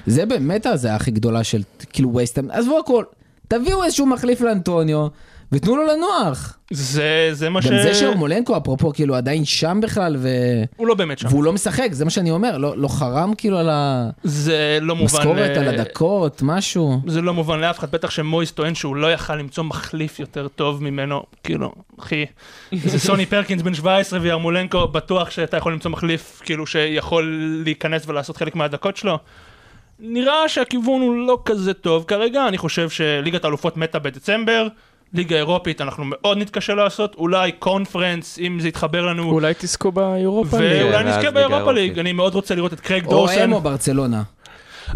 זה באמת הזיה הכי גדולה של כאילו וייסטהאם. עזבו הכל, תביאו איזשהו מחליף לאנטוניו, ותנו לו לנוח. זה, זה מה ש... גם זה שאורמולנקו, אפרופו, כאילו עדיין שם בכלל, ו... הוא לא באמת שם. והוא לא משחק, זה מה שאני אומר, לא, לא חרם כאילו על זה לא מובן... המשכורת, ל- על הדקות, משהו. זה לא מובן לאף אחד, בטח שמויס טוען שהוא לא יכל למצוא מחליף יותר טוב ממנו, כאילו, אחי, זה סוני פרקינס בן 17 וירמולנקו, בטוח שאתה יכול למצוא מחליף, כאילו, שיכול להיכנס ולעשות חלק מהדקות שלו. נראה שהכיוון הוא לא כזה טוב כרגע, אני חושב שליגת האלופות מתה בדצמבר, ליגה אירופית אנחנו מאוד נתקשה לעשות, אולי קונפרנס, אם זה יתחבר לנו, אולי תזכו באירופה. ליג. כן, ואולי נזכה באירופה. ליג, אני מאוד רוצה לראות את קרייג דוסון. הם או ברצלונה.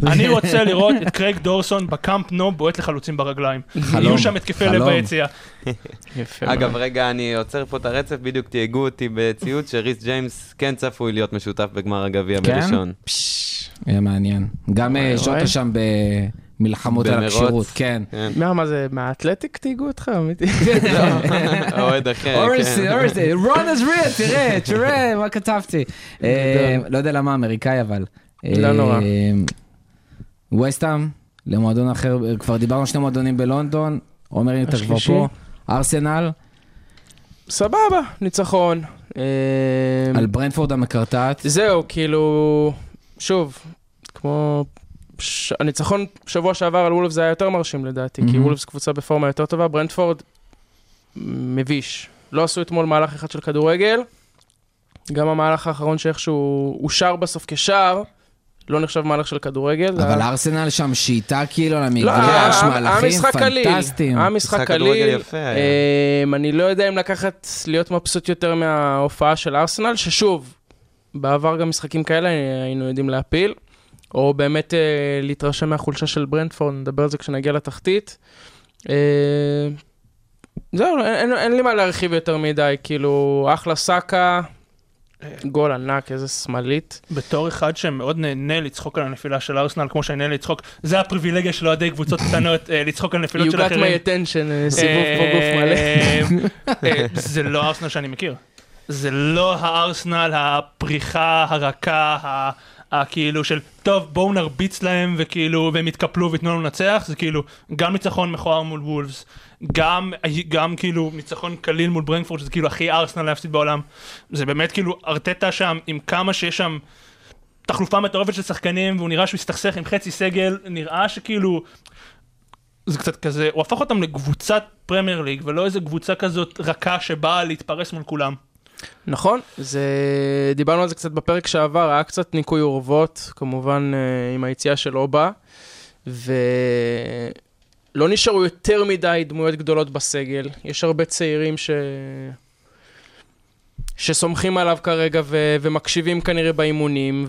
אני רוצה לראות את קרייג דוסון בקאמפ נו בועט לחלוצים ברגליים. חלום, יהיו שם התקפי לב. ביציאה. <laughs> יפה. אגב, רגע, אני עוצר פה את הרצף, בדיוק תייגו אותי בציוץ שריס ג'יימס כן צפוי להיות משותף בגמר הגביע כן? בראשון. יהיה מעניין. גם אה, שוטה. שם במלחמות על. הכשירות, כן. כן. מה, מה זה, מהאתלטיק תהיגו אותך? אמיתי? <laughs> אוהד אחר, כן. אורסי, רון עזריה, תראה, תראה מה כתבתי. אה, לא יודע למה אמריקאי אבל. לא נורא. ווסטהאם, למועדון אחר, אה, כבר דיברנו על שני מועדונים בלונדון, עומר הנה אתה כבר? פה, ארסנל, סבבה, ניצחון. אה, על ברנפורד המקרטעת. זהו, כאילו, שוב, כמו... ש... הניצחון שבוע שעבר על וולף זה היה יותר מרשים לדעתי, כי מהמם. וולפס קבוצה בפורמה יותר טובה, ברנדפורד מביש. לא עשו אתמול מהלך אחד של כדורגל, גם המהלך האחרון שאיכשהו אושר בסוף כשער, לא נחשב מהלך של כדורגל. אבל היה- ארסנל שם שיטה כאילו על לא, מהלכים משחק קליל. פנטסטיים. היה משחק קליל. אמ, אני לא יודע אם לקחת, להיות מבסוט יותר מההופעה של ארסנל, ששוב, בעבר גם משחקים כאלה היינו יודעים להפיל, או באמת אה, להתרשם מהחולשה של ברנדפורד, נדבר על זה כשנגיע לתחתית. אה, זהו, אין, אין, אין לי מה להרחיב יותר מדי, כאילו, אחלה סאקה, גול ענק, איזה שמאלית. בתור אחד שמאוד נהנה לצחוק על הנפילה של ארסנל, כמו שאני נהנה לצחוק, זה הפריבילגיה של אוהדי קבוצות קטנות, אה, לצחוק על נפילות You של got אחרים. my attention, אה, סיבוב פה גוף מלא. אה, אה, זה לא הארסנל שאני מכיר. זה לא הארסנל הפריחה הרכה, ה- הכאילו של, טוב, בואו נרביץ להם, וכאילו, והם יתקפלו וייתנו לנו לנצח, זה כאילו, גם ניצחון מכוער מול וולפס, גם, גם כאילו ניצחון קליל מול ברנקפורד, שזה כאילו הכי ארסנל להפסיד בעולם. זה באמת כאילו, ארטטה שם, עם כמה שיש שם תחלופה מטורפת של שחקנים, והוא נראה שהוא הסתכסך עם חצי סגל, נראה שכאילו... זה קצת כזה, הוא הפך אותם לקבוצת פרמייר ליג, ולא איזה קבוצה כזאת רכה שבאה להתפרס מול כולם. נכון, זה... דיברנו על זה קצת בפרק שעבר, היה קצת ניקוי אורוות, כמובן אה, עם היציאה של אובה, ולא נשארו יותר מדי דמויות גדולות בסגל. יש הרבה צעירים ש... שסומכים עליו כרגע ו... ומקשיבים כנראה באימונים,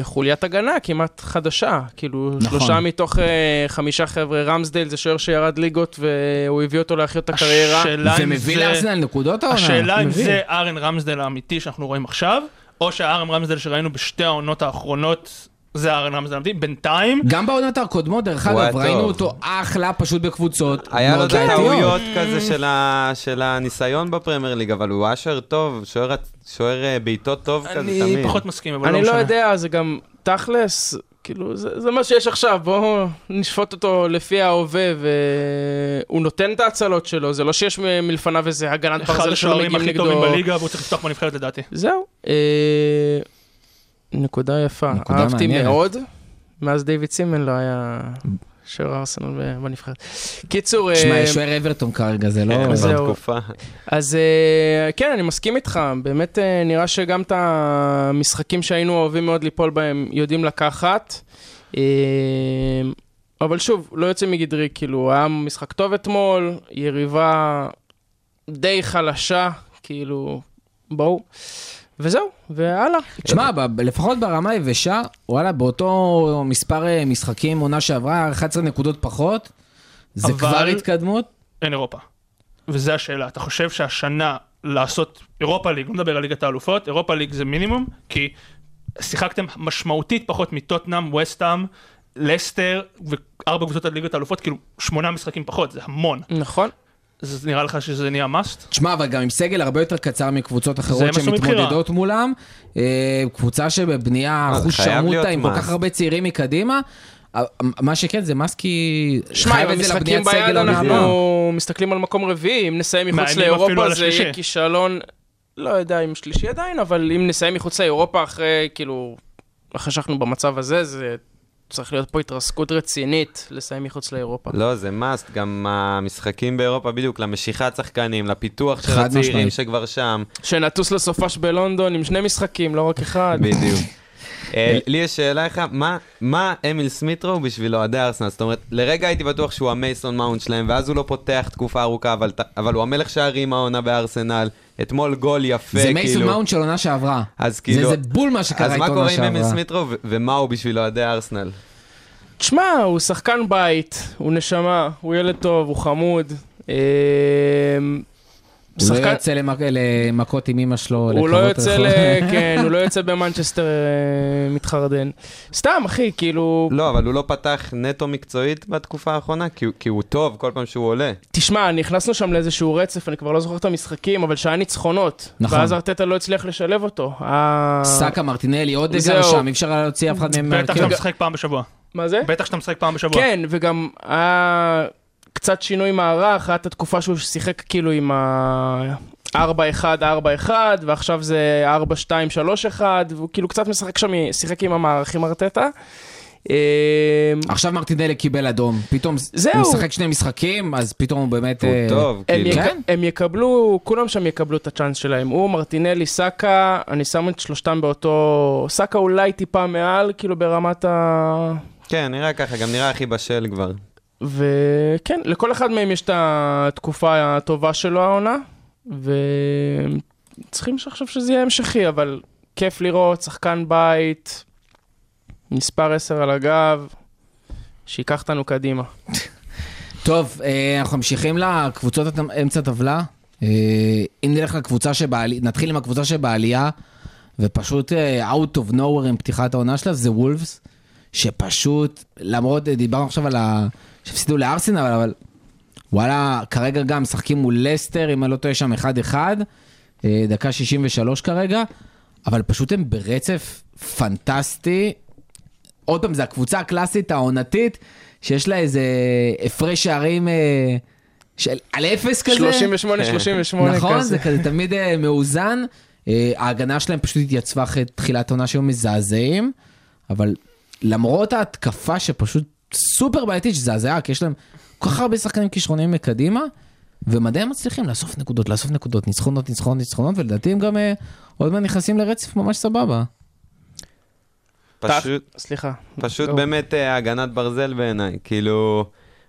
וחוליית הגנה כמעט חדשה. כאילו, נכון. שלושה מתוך אה, חמישה חבר'ה, רמסדייל זה שוער שירד ליגות, והוא הביא אותו להחיות את הקריירה. זה- לארסנל נקודות העונה. השאלה אם מביא. זה ארן רמסדל האמיתי שאנחנו רואים עכשיו, או שהארן רמסדל שראינו בשתי העונות האחרונות, זה הארן רמסדל האמיתי. בינתיים, גם בעונות הקודמות, דרך הוא היה אגב, ראינו טוב. אותו אחלה פשוט בקבוצות. היה לו מאוד את בעייתיות. הטעויות כזה של ה- של הניסיון בפרמייר ליג, אבל הוא היה שוער טוב, שוער- שוער אה, בעיטות טוב כזה אני תמיד. פחות מסכים, אבל לא אני לא משנה. יודע, זה גם תכלס, כאילו, זה, זה מה שיש עכשיו, בואו נשפוט אותו לפי ההווה, והוא נותן את ההצלות שלו, זה לא שיש מ- מלפניו איזה הגנת אחד ברזל שלא השוערים מגיעים הכי טובים נגדו. בליגה, והוא צריך לפתוח בנבחרת לדעתי. זהו. אה, נקודה יפה. נקודה אהבתי מעניינת. מאוד, מאז דיוויד סימן לא היה שוער ארסנל בנבחרת. קיצור, שמע, אה, יש שוער אברטון כרגע, זה לא... כן, זהו. אז אה, כן, אני מסכים איתך, באמת אה, נראה שגם את המשחקים שהיינו אוהבים מאוד ליפול בהם יודעים לקחת. אבל שוב, לא יוצא מגדרי, כאילו, היה משחק טוב אתמול, יריבה די חלשה, כאילו, בואו. וזהו, והלאה. תשמע, ב- לפחות ברמה היבשה, וואלה, באותו מספר אה, משחקים, עונה שעברה, 11 נקודות פחות, זה אבל- כבר התקדמות. אין אירופה. וזו השאלה, אתה חושב שהשנה לעשות אירופה ליג, לא מדבר על ליגת האלופות, אירופה ליג זה מינימום, כי שיחקתם משמעותית פחות מטוטנאם, וסטאם, לסטר, וארבע קבוצות על ליגת האלופות, כאילו שמונה משחקים פחות, זה המון. נכון. אז נראה לך שזה נהיה must? תשמע, אבל גם עם סגל הרבה יותר קצר מקבוצות זה אחרות. שמתמודדות מולם. אה, קבוצה שבבנייה זה אחוז שרמוטה עם כל כך. הרבה צעירים מקדימה. אה, מה שכן, זה מס כי... שמע, חייב עם את זה המשחקים לבניית סגל ביד. אנחנו מסתכלים על מקום רביעי, אם נסיים מחוץ לאירופה זה יהיה. כישלון, לא יודע אם שלישי עדיין, אבל אם נסיים מחוץ לאירופה אחרי, כאילו, אחרי שאנחנו במצב הזה, זה צריך להיות פה התרסקות רצינית לסיים מחוץ לאירופה. לא, זה must, גם המשחקים באירופה בדיוק, למשיכת שחקנים, לפיתוח של הצעירים משמעית. שכבר שם. שנטוס לסופש בלונדון עם שני משחקים, לא רק אחד. בדיוק. אה, לי יש שאלה לך, מה- מה אמיל סמית' רו בשביל אוהדי ארסנל? זאת אומרת, לרגע הייתי בטוח שהוא המייסון מאונט שלהם, ואז הוא לא פותח תקופה ארוכה, אבל אבל הוא המלך שערים העונה בארסנל. אתמול גול יפה, זה כאילו. מייסון מאונט של עונה שעברה. אז זה כאילו... זה בול מה שקרה אז איתו מה עונה קורה עם שעברה. סמית' רו, ומה הוא בשביל אוהדי ארסנל? תשמע, הוא שחקן בית, הוא נשמה, הוא ילד טוב, הוא חמוד. אה, הוא לא שחקן- יוצא למכ- למכות עם אמא שלו. הוא לא יוצא. ל... <laughs> כן, הוא לא יוצא במנצ'סטר אה, מתחרדן. סתם, אחי, כאילו... לא, אבל הוא לא פתח נטו מקצועית בתקופה האחרונה, כי הוא- כי הוא טוב כל פעם שהוא עולה. תשמע, נכנסנו שם לאיזשהו רצף, אני כבר לא זוכר את המשחקים, אבל שהיה ניצחונות. נכון. ואז ארטטה לא הצליח לשלב אותו. סאקה, מרטינלי, אודגר זהו. שם, אי אפשר להוציא אף אחד מהם בטח שאתה. משחק פעם בשבוע. מה זה? בטח שאתה משחק פעם בשבוע. כן, וגם היה קצת שינוי מערך, הייתה התקופה שהוא שיחק כאילו עם ה... 4-1, 4-1, ועכשיו זה 4-2-3-1, והוא כאילו קצת משחק שם, שיחק עם המערכים ארטטה. אה, עכשיו מרטינלי קיבל אדום, פתאום זהו. הוא משחק שני משחקים, אז פתאום הוא באמת... הוא אה, טוב, הם, כאילו. יק... כן. הם יקבלו, כולם שם יקבלו את הצ'אנס שלהם. הוא, מרטינלי, סאקה, אני שם את שלושתם באותו... סאקה אולי טיפה מעל, כאילו ברמת ה... כן, נראה ככה, גם נראה הכי בשל כבר. וכן, לכל אחד מהם יש את התקופה הטובה שלו העונה, וצריכים לחשוב שזה יהיה המשכי, אבל כיף לראות, שחקן בית, מספר 10 על הגב, שייקח אותנו קדימה. <laughs> טוב, אה, אנחנו ממשיכים לקבוצות אמצע טבלה. אה, אם נלך לקבוצה שבעלייה, נתחיל עם הקבוצה שבעלייה, ופשוט אה, out of nowhere עם פתיחת העונה שלה, זה וולפס, שפשוט, למרות, דיברנו עכשיו על ה... שהפסידו לארסנל, אבל וואלה, כרגע גם משחקים מול לסטר, אם אני לא טועה שם 1-1, אה, דקה 63 כרגע, אבל פשוט הם ברצף פנטסטי. עוד פעם, זו הקבוצה הקלאסית העונתית, שיש לה איזה הפרש שערים אה, של על אפס כזה. 38, 38 נכון, כזה. זה כזה תמיד אה, מאוזן. אה, ההגנה שלהם פשוט התייצבה אחרי תחילת עונה שהיו מזעזעים, אבל למרות ההתקפה שפשוט סופר בעייתית, שזה הזיה, כי יש להם כל כך הרבה שחקנים כישרוניים מקדימה, ומדי הם מצליחים לאסוף נקודות, לאסוף נקודות, ניצחונות, ניצחונות, ניצחונות, ולדעתי הם גם אה, עוד מעט נכנסים לרצף ממש סבבה. פשוט, סליחה. פשוט לא. באמת אה, הגנת ברזל בעיניי. כאילו,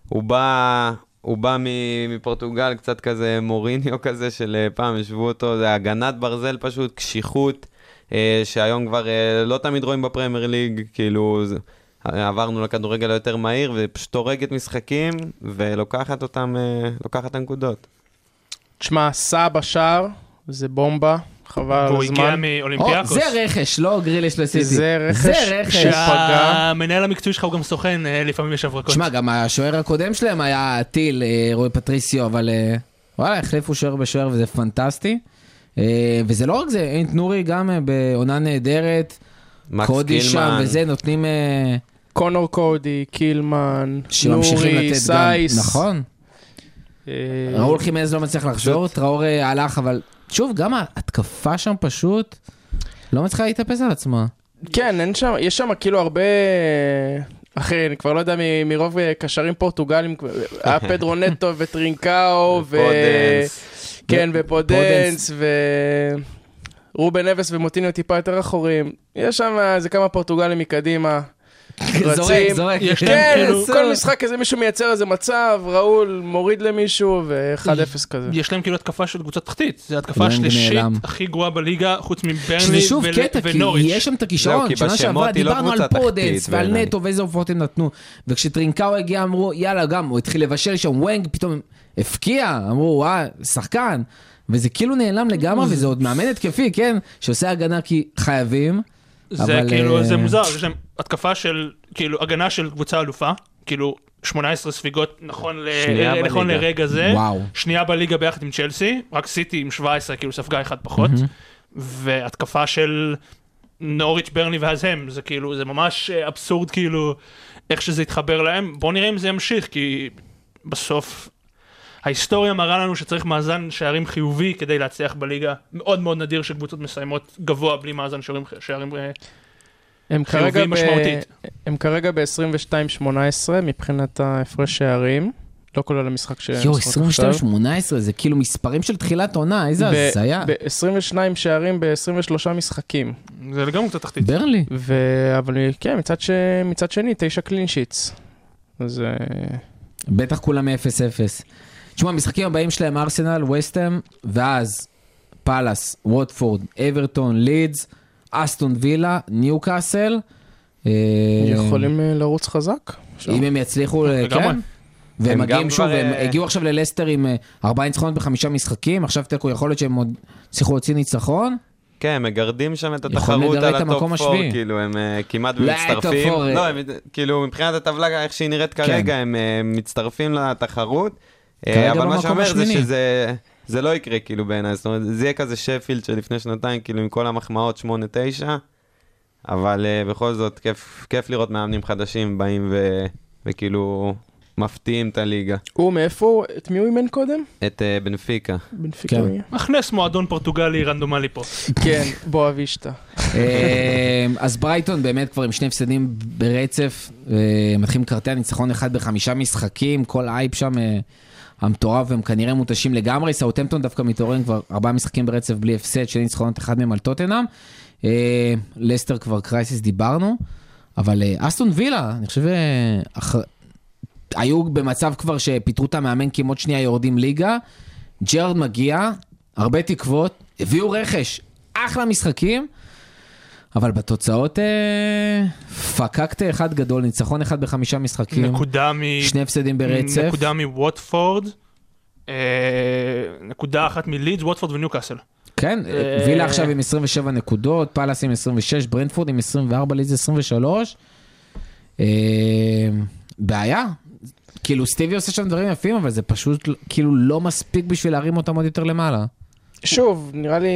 הוא בא, הוא בא מ- מפורטוגל, קצת כזה מוריניו כזה, של אה, פעם השוו אותו, זה הגנת ברזל פשוט, קשיחות, אה, שהיום כבר אה, לא תמיד רואים בפרמייר ליג, כאילו, עברנו לכדורגל היותר מהיר, ופשוט הורגת משחקים, ולוקחת אותם, אה, לוקחת את הנקודות. תשמע, סע בשער, זה בומבה, חבל על והוא הגיע הזמן. או, מאולימפיאקוס. זה רכש, לא גריליש לסיטי. זה רכש זה רכש. שהמנהל המקצועי שלך הוא גם סוכן, אה, לפעמים יש הברקות. תשמע, גם השוער הקודם שלהם היה טיל, אה, רועי פטריסיו, אבל וואלה, החליפו שוער בשוער וזה פנטסטי. וזה לא רק זה, אינט נורי גם בעונה נהדרת, מקס קודי שם. וזה, נותנים... אה, קונור קודי, קילמן, נורי, סייס. נכון. אה, ראול חימז לא מצליח לחזור, טראורה, הלך, אבל שוב, גם ההתקפה שם פשוט לא מצליחה להתאפס על עצמה. כן, אין שם, יש שם כאילו הרבה... אחי, אני כבר לא יודע מ- מרוב אה, קשרים פורטוגלים, היה פדרו נטו <laughs> וטרינקאו, ו... כן, פודנס. ופודנס, ורובן נבס ומוטיניו טיפה יותר אחוריים. יש שם איזה כמה פורטוגלים מקדימה. זורק, רצים. זורק. כן, כאילו- כל משחק איזה מישהו מייצר איזה מצב, ראול מוריד למישהו ו-1-0 כזה. יש להם כאילו התקפה של קבוצת תחתית, זו התקפה השלישית. הכי גרועה בליגה, חוץ מברנלי שזה שוב ול- קטע, כי ונוריץ'. יש שם את הכישרון. שנה שעברה לא דיברנו על קבוצה פודנס ועל. נטו ואיזה הופעות הם נתנו. וכשטרינקאו הגיע אמרו, יאללה, גם, הוא התחיל לבשל שם, הוואנג פתאום הפקיע, אמרו, וואי, שחקן. וזה כאילו נעלם לגמרי, וזה עוד מאמן התקפי, כן? שעושה הגנה כי חייבים. זה אבל, כאילו, אה, זה מוזר, יש להם התקפה של, כאילו, הגנה של קבוצה אלופה, כאילו, 18 ספיגות נכון ל- שנייה נכון בליגה. לרגע זה, וואו. שנייה בליגה ביחד עם צ'לסי, רק סיטי עם 17, כאילו ספגה אחד פחות, והתקפה של נוריץ', ברני ואז הם, זה כאילו, זה ממש אה, אבסורד, כאילו, איך שזה יתחבר להם. בואו נראה אם זה ימשיך, כי בסוף... ההיסטוריה מראה לנו שצריך מאזן שערים חיובי כדי להצליח בליגה. מאוד מאוד נדיר שקבוצות מסיימות גבוה בלי מאזן שערים, שערים אה, הם כרגע ב- משמעותית. הם כרגע ב-22-18 מבחינת ההפרש שערים, לא כולל המשחק שהם יואו, משחקות עכשיו. 22-18, זה כאילו מספרים של תחילת עונה, איזה הזיה. ב-22 שערים ב-23 משחקים. זה לגמרי קצת תחתית. ברלי. ו... אבל כן, מצד, ש... מצד שני, תשע קלין שיטס. אז אה, בטח כולם מ-0-0. תשמע, המשחקים הבאים שלהם ארסנל, וסטהאם, ואז פאלאס, ווטפורד, אברטון, לידס, אסטון וילה, ניוקאסל. אה, יכולים אה, לרוץ חזק. אם הם יצליחו, אה. כן. והם מגיעים שוב, כבר, הם הגיעו עכשיו ללסטר עם ארבעה ניצחונות בחמישה משחקים, עכשיו תיקו, יכול להיות שהם עוד הצליחו להוציא ניצחון. כן, הם מגרדים שם את התחרות על ה top 4, השביעי. כאילו, הם כמעט לא, מצטרפים. לא. הם, כאילו, מבחינת הטבלה, איך שהיא נראית כרגע, הם אה, מצטרפים לתחרות. כרגע אבל מה שאומר זה. שזה... זה לא יקרה כאילו בעיניי, זאת אומרת, זה יהיה כזה שפילד של לפני שנתיים, כאילו עם כל המחמאות 8-9, אבל אה, בכל זאת, כיף, כיף לראות מאמנים חדשים באים ו, וכאילו מפתיעים את הליגה. הוא מאיפה? את מי הוא אימן קודם? את אה, בנפיקה. בנפיקה. כן. יהיה? מכניס מועדון פורטוגלי רנדומלי פה. כן, בואבישטה. אה, אז ברייטון באמת כבר עם שני הפסדים ברצף, אה, מתחילים לקרטע ניצחון אחד בחמישה משחקים, כל ההייפ שם אה, המטורף, והם כנראה מותשים לגמרי. סאוטמפטון דווקא מתעוררים כבר ארבעה משחקים ברצף בלי הפסד, שני ניצחונות, אחד מהם על טוטנאם. אה, לסטר כבר crisis דיברנו, אבל אה, אסטון וילה, אני חושב, אה, אח... היו במצב כבר שפיטרו את המאמן כי הם עוד שנייה יורדים ליגה. ג'רארד מגיע, הרבה תקוות, הביאו רכש, אחלה משחקים. אבל בתוצאות אה, פקקת אחד גדול, ניצחון אחד בחמישה משחקים, נקודה מ... שני הפסדים ברצף. נקודה מווטפורד, אה, נקודה אחת מלידס, ווטפורד וניוקאסל. כן, אה, וילה עכשיו עם 27 נקודות, פאלאס עם 26, ברנטפורד עם 24, לידס 23. אה, בעיה. כאילו סטיבי עושה שם דברים יפים, אבל זה פשוט כאילו לא מספיק בשביל להרים אותם עוד יותר למעלה. שוב, נראה לי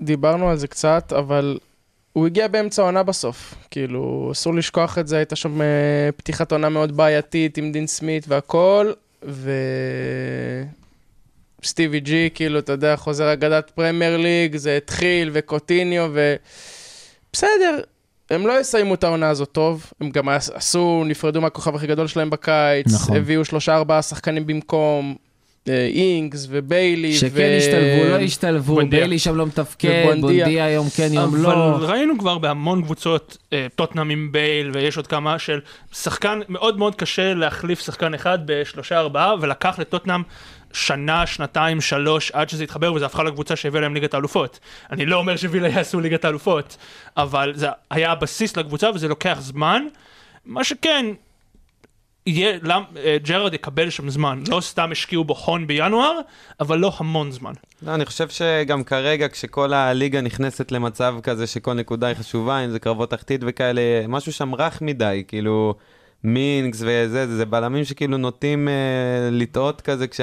דיברנו על זה קצת, אבל הוא הגיע באמצע העונה בסוף. כאילו, אסור לשכוח את זה, הייתה שם אה, פתיחת עונה מאוד בעייתית עם דין סמית והכל, ו... סטיבי ג'י, כאילו, אתה יודע, חוזר אגדת פרמייר ליג, זה התחיל, וקוטיניו, ו... בסדר, הם לא יסיימו את העונה הזאת טוב, הם גם עשו, נפרדו מהכוכב הכי גדול שלהם בקיץ, נכון. הביאו שלושה ארבעה שחקנים במקום, אינגס וביילי, שכן השתלבו, לא השתלבו, בונדיה. ביילי שם לא מתפקד, ובונדיה. בונדיה יום כן יום אבל לא. ראינו כבר בהמון קבוצות, אה, טוטנאם עם בייל, ויש עוד כמה של שחקן, מאוד מאוד קשה להחליף שחקן אחד בשלושה ארבעה, ולקח לטוטנאם שנה, שנתיים, שלוש, עד שזה התחבר, וזה הפכה לקבוצה שהביאה להם ליגת האלופות. אני לא אומר שווילה יעשו ליגת האלופות, אבל זה היה הבסיס לקבוצה, וזה לוקח זמן. מה שכן, אה, ג'רארד יקבל שם זמן. לא סתם השקיעו בו הון בינואר, אבל לא המון זמן. לא, אני חושב שגם כרגע, כשכל הליגה נכנסת למצב כזה שכל נקודה היא חשובה, אם זה קרבות תחתית וכאלה, משהו שם רך מדי, כאילו, מינקס וזה, זה, זה בלמים שכאילו נוטים אה, לטעות כזה, כש,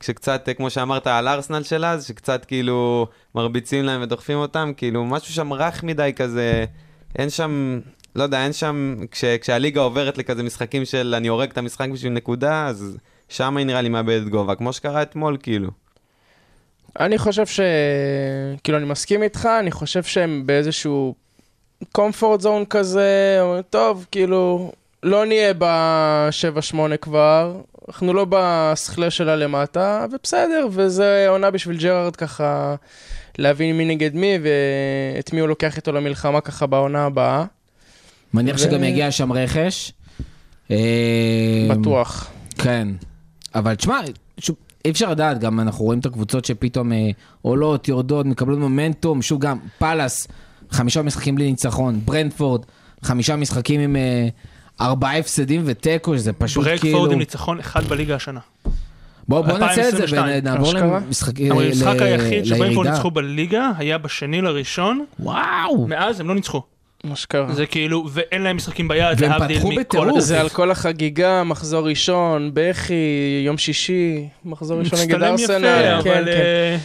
כשקצת, אה, כמו שאמרת, על ארסנל של אז, שקצת כאילו מרביצים להם ודוחפים אותם, כאילו, משהו שם רך מדי כזה, אין שם... לא יודע, אין שם, כש, כשהליגה עוברת לכזה משחקים של אני הורג את המשחק בשביל נקודה, אז שם היא נראה לי מאבדת גובה, כמו שקרה אתמול, כאילו. אני חושב ש... כאילו, אני מסכים איתך, אני חושב שהם באיזשהו comfort zone כזה, אומרים, טוב, כאילו, לא נהיה ב-7-8 כבר, אנחנו לא בסכלה שלה למטה, ובסדר, וזה עונה בשביל ג'רארד ככה להבין מי נגד מי, ואת מי הוא לוקח איתו למלחמה ככה בעונה הבאה. מניח ו- שגם יגיע שם רכש. אה, בטוח. כן. אבל תשמע, אי אפשר לדעת, גם אנחנו רואים את הקבוצות שפתאום אה, עולות, יורדות, מקבלות מומנטום, שוב גם, פאלאס, חמישה משחקים בלי ניצחון, ברנדפורד, חמישה משחקים עם אה, ארבעה הפסדים ותיקו, שזה פשוט כאילו... ברקפורד עם ניצחון אחד בליגה השנה. בוא, בוא ננצל את זה 2022. ונעבור אשכרה? למשחקים, המשחק ל- היחיד שברנקפורד לירידה. ניצחו בליגה היה בשני לראשון, וואו! מאז הם לא ניצחו. מה שקרה. זה כאילו, ואין להם משחקים ביד, והם פתחו בטירוף. זה על כל החגיגה, מחזור ראשון, בכי, יום שישי, מחזור ראשון נגד מצטלם יפה, ארסנל. כן, אבל... כן. אה,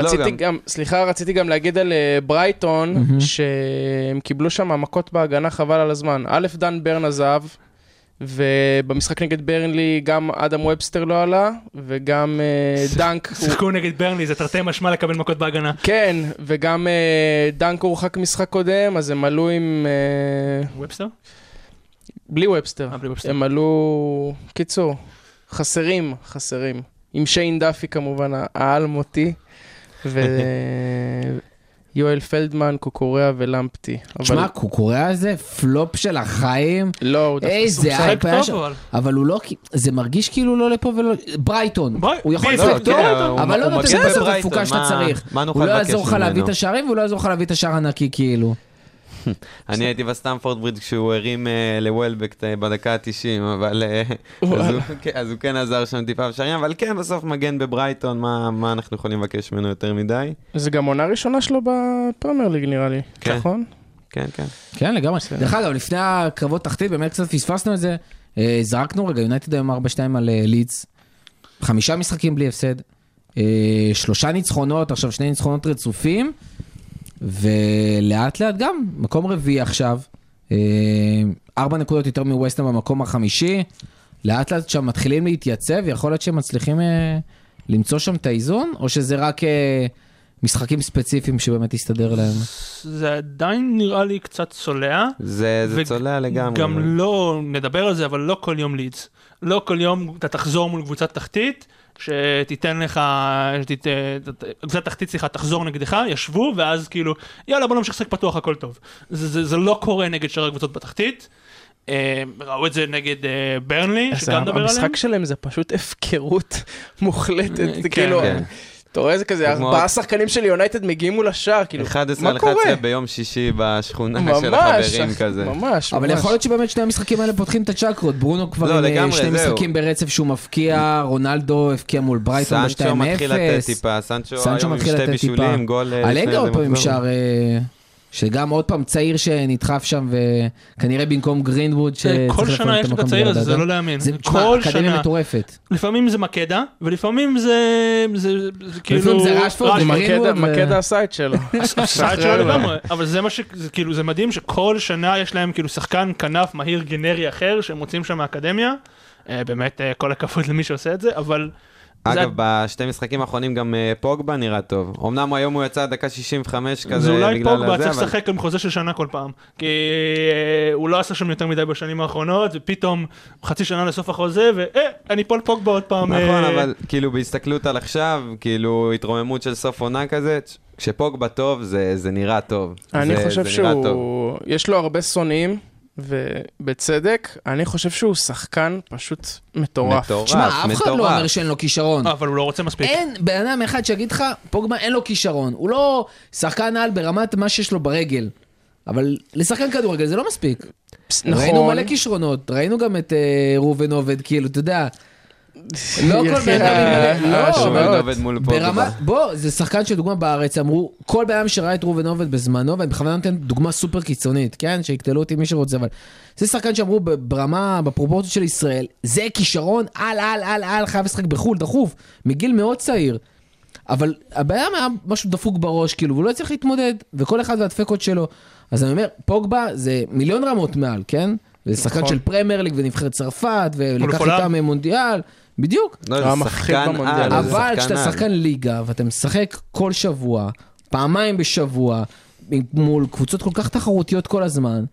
רציתי לא, גם- גם, סליחה, רציתי גם להגיד על אה, ברייטון, מהמם. שהם קיבלו שם מכות בהגנה חבל על הזמן. א', דן ברן עזב, ובמשחק נגד ברנלי גם אדם ובסטר לא עלה, וגם אה, <laughs> דנק, שיחקו נגד ברנלי, זה תרתי משמע לקבל מכות בהגנה. כן, וגם אה, דנק הורחק משחק קודם, אז הם עלו עם... אה, ובסטר? בלי ובסטר. הם עלו... קיצור, חסרים, חסרים. עם שיין דאפי כמובן, האלמותי, <laughs> ויואל ולטמן, קוקוריאה ולמפטי. אבל תשמע, קוקוריאה זה פלופ של החיים. לא, הוא דווקא... איזה משחק טוב, שם. אבל. אבל הוא לא, זה מרגיש כאילו לא לפה ולא... ברייטון. ברי- הוא יכול לשחק טוב, כן, הוא- אבל לא נותן בסוף התפוקה שאתה צריך. הוא לא לבקש יעזור לך להביא את? השערים והוא לא יעזור לך להביא את השער הנקי כאילו. <laughs> אני הייתי בסטמפורד ברידג' כשהוא הרים אה, לוולבק אה, בדקה ה-90, אבל... אה, אז וואלה. הוא- כן, אז הוא כן עזר שם טיפה בשערים, אבל כן, בסוף מגן בברייטון, מה מה אנחנו יכולים לבקש ממנו יותר מדי? זה גם עונה ראשונה שלו בפרמייר ליג נראה לי, כן. נכון? כן, כן. כן, לגמרי. דרך אגב, לפני הקרבות תחתית, באמת קצת פספסנו את זה. זרקנו רגע, יונייטד היום 4-2 על לידס. חמישה משחקים בלי הפסד. שלושה ניצחונות, עכשיו שני ניצחונות רצופים. ולאט לאט גם, מקום רביעי עכשיו. אה, ארבע נקודות יותר מווסטם במקום החמישי. לאט לאט שם מתחילים להתייצב, יכול להיות שהם מצליחים אה, למצוא שם את האיזון, או שזה רק אה, משחקים ספציפיים שבאמת יסתדר להם? זה עדיין נראה לי קצת צולע. זה זה ו- צולע לגמרי. גם לא, נדבר על זה, אבל לא כל יום לידס. לא כל יום אתה תחזור מול קבוצת תחתית, שתיתן לך, קבוצת תחתית, סליחה, תחזור נגדך, ישבו, ואז כאילו, יאללה בוא נמשיך לשחק פתוח, הכל טוב. זה, זה, זה לא קורה נגד שאר הקבוצות בתחתית. אה, ראו את זה נגד אה, ברנלי, אז שגם נדבר עליהם. המשחק שלהם זה פשוט הפקרות מוחלטת, אה, זה כן, כאילו, כן. אתה רואה זה כזה, ארבעה שחקנים של יונייטד מגיעים מול השער, כאילו, 11 על מה קורה? 11 ביום שישי בשכונה של החברים כזה. ממש, אבל ממש. יכול להיות שבאמת שני המשחקים האלה פותחים את הצ'קרות. ברונו כבר לא, עם אה, לגמרי, שני זהו. משחקים ברצף שהוא מפקיע, רונלדו הבקיע מול ברייטון ב-2-0. סנצ'ו מתחיל לתת טיפה, סנצ'ו היום עם שתי. בישולים, גול אה, אלגה עוד פעם עם. שער, אה, שגם עוד פעם צעיר שנדחף שם, וכנראה במקום גרינווד אה, שצריך כל שנה יש את המקום הצעיר הזה, זה. לא להאמין. זה, כל אקדמיה שנה. מטורפת. לפעמים זה מקדה, ולפעמים זה, זה, זה כאילו... ולפעמים זה רשפורד, גרינווד ו- מקדה עשה את שלו. <laughs> הסייד שלו לגמרי, אבל זה מה ש... זה כאילו, זה מדהים שכל שנה יש להם כאילו שחקן כנף מהיר גנרי אחר שהם מוצאים שם מהאקדמיה. אה, באמת, אה, כל הכבוד למי שעושה את זה, אבל... זה- אגב, בשתי משחקים האחרונים גם אה, פוגבה נראה טוב. אמנם היום הוא יצא דקה 65 כזה זה אולי בגלל פוגבה הזה, צריך אבל לשחק עם חוזה של שנה כל פעם. כי אה, הוא לא עשה שם יותר מדי בשנים האחרונות, ופתאום חצי שנה לסוף החוזה, ואה, אני פול פוגבה עוד פעם. נכון, אה, אבל כאילו בהסתכלות על עכשיו, כאילו התרוממות של סוף עונה כזה, כשפוגבה טוב זה זה נראה טוב. אני זה- חושב. שהוא, יש לו הרבה שונאים, ובצדק, אני חושב שהוא שחקן פשוט מטורף. מטורף, תשמע, אף אחד לא מטורף. אומר שאין לו כישרון. אבל הוא לא רוצה מספיק. אין בן אדם אחד שיגיד לך, פוגבה אין לו כישרון. הוא לא שחקן על ברמת מה שיש לו ברגל. אבל לשחקן כדורגל זה לא מספיק. נכון. ראינו מלא כישרונות, ראינו גם את אה, ראובן עובד, כאילו, אתה יודע. לא <laughs> כל בן אדם עם... אה, לא. ברמה, בוא, זה שחקן שדוגמה בארץ, אמרו, כל בן אדם שראה את ראובן עובד בזמנו, ואני בכוונה נותן דוגמה סופר קיצונית, כן? שיקטלו אותי מי שרוצה, אבל זה שחקן שאמרו ב- ברמה, בפרופורציות של ישראל, זה כישרון על, על, על, על, חייב לשחק בחו"ל, דחוף, מגיל מאוד צעיר. אבל הבעיה היה משהו דפוק בראש, כאילו, והוא לא הצליח להתמודד, וכל אחד והדפקות שלו. אז אני אומר, פוגבה זה מיליון רמות מעל, כן? זה שחקן נכון. של פרמייר ליג ונבחרת צרפת, ולקח איתם מונדיאל, בדיוק. לא, זה שחקן על, אבל כשאתה. שחקן ליגה ואתה משחק כל שבוע, פעמיים בשבוע, מול קבוצות כל כך תחרותיות כל הזמן,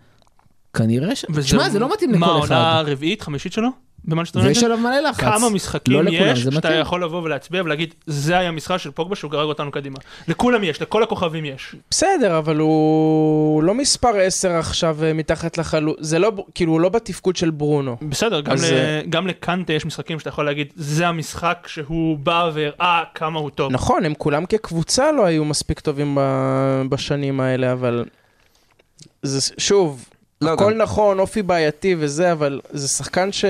כנראה ש... וזה- שמע, זה לא מתאים מה, לכל העונה אחד. הרביעית, חמישית שלו? במנצ'סטר ויש יונייטד? עליו מלא לחץ. כמה משחקים לא לכולם, יש שאתה מתאים. יכול לבוא ולהצביע ולהגיד, זה היה משחק של פוגבה שהוא גרר אותנו קדימה. לכולם יש, לכל הכוכבים יש. בסדר, אבל הוא לא מספר 10 עכשיו אה, מתחת לחלוץ, זה לא, כאילו, הוא לא בתפקוד של ברונו. בסדר, גם, אז, ל... אה, גם לקנטה יש משחקים שאתה יכול להגיד, זה המשחק שהוא בא והראה כמה הוא טוב. נכון, הם כולם כקבוצה לא היו מספיק טובים ב- בשנים האלה, אבל זה שוב, לא, הכל גם- נכון, אופי בעייתי וזה, אבל זה שחקן ש...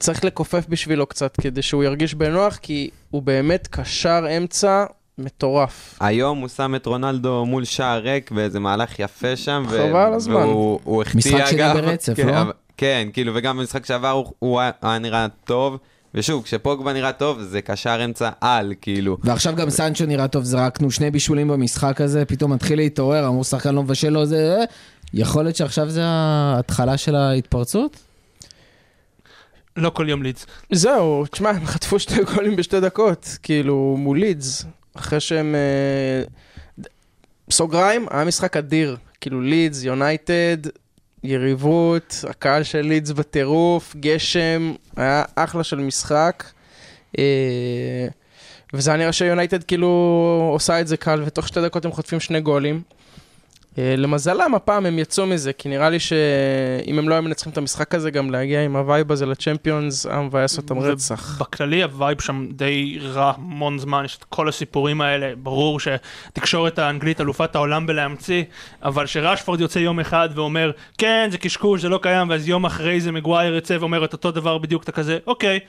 צריך לכופף בשבילו קצת כדי שהוא ירגיש בנוח, כי הוא באמת קשר אמצע מטורף. היום הוא שם את רונלדו מול שער ריק באיזה מהלך יפה שם. ו- חבל על הזמן. והוא הוא החטיא משחק שני גם. ברצף, כן, לא? כן, כאילו, וגם במשחק שעבר הוא- הוא היה נראה טוב. ושוב, כשפוגבה נראה טוב, זה קשר אמצע על, כאילו. ועכשיו גם סנצ'ו נראה טוב, זרקנו שני בישולים במשחק הזה, פתאום מתחיל להתעורר, אמרו שחקן לא מבשל לו, זה... יכול להיות שעכשיו זה ההתחלה של ההתפרצות? לא כל יום לידס. זהו, תשמע, הם חטפו שתי גולים בשתי דקות, כאילו, מול לידס, אחרי שהם... אה, סוגריים, היה משחק אדיר, כאילו לידס, יונייטד, יריבות, הקהל של לידס בטירוף, גשם, היה אחלה של משחק. אה, וזה היה נראה שיונייטד כאילו עושה את זה קל, ותוך שתי דקות הם חוטפים שני גולים. אה, למזלם, הפעם הם יצאו מזה, כי נראה לי שאם הם לא היו מנצחים את המשחק הזה, גם להגיע עם ה vibe הזה לצ'מפיונס, היה מבאס אותם רצח. בכללי ה vibe שם די רע המון זמן, יש את כל הסיפורים האלה, ברור שתקשורת האנגלית אלופת העולם בלהמציא, אבל שרשפורד יוצא יום אחד ואומר, כן, זה קשקוש, זה לא קיים, ואז יום אחרי זה מגווייר יוצא ואומר את אותו דבר בדיוק, אתה כזה, אוקיי.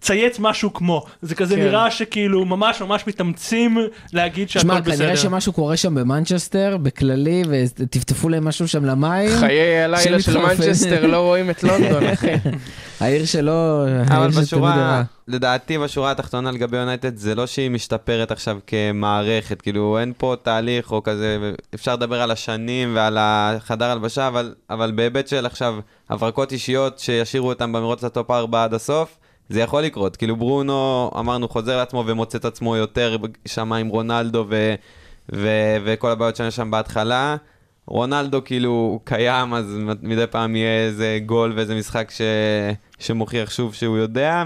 צייץ משהו כמו, זה כזה כן. נראה שכאילו ממש ממש מתאמצים להגיד שהכל שמע, בסדר. כנראה שמשהו קורה שם במנצ'סטר, בכללי, וטפטפו להם משהו שם למים. חיי הלילה של. מנצ'סטר לא רואים את לונדון, אחי. <laughs> העיר שלו, אבל העיר שתמיד בשורה. לדעתי בשורה התחתונה לגבי יונייטד, זה לא שהיא משתפרת עכשיו כמערכת, כאילו אין פה תהליך או כזה, אפשר לדבר על השנים ועל החדר הלבשה, אבל, אבל בהיבט של עכשיו הברקות אישיות שישאירו אותם במרוץ לטופ 4 עד הסוף, זה יכול לקרות. כאילו ברונו, אמרנו, חוזר לעצמו ומוצא את עצמו יותר שם עם רונלדו ו, ו, וכל הבעיות שהיו שם בהתחלה. רונלדו כאילו הוא קיים, אז מדי פעם יהיה איזה גול ואיזה משחק ש... שמוכיח שוב שהוא יודע,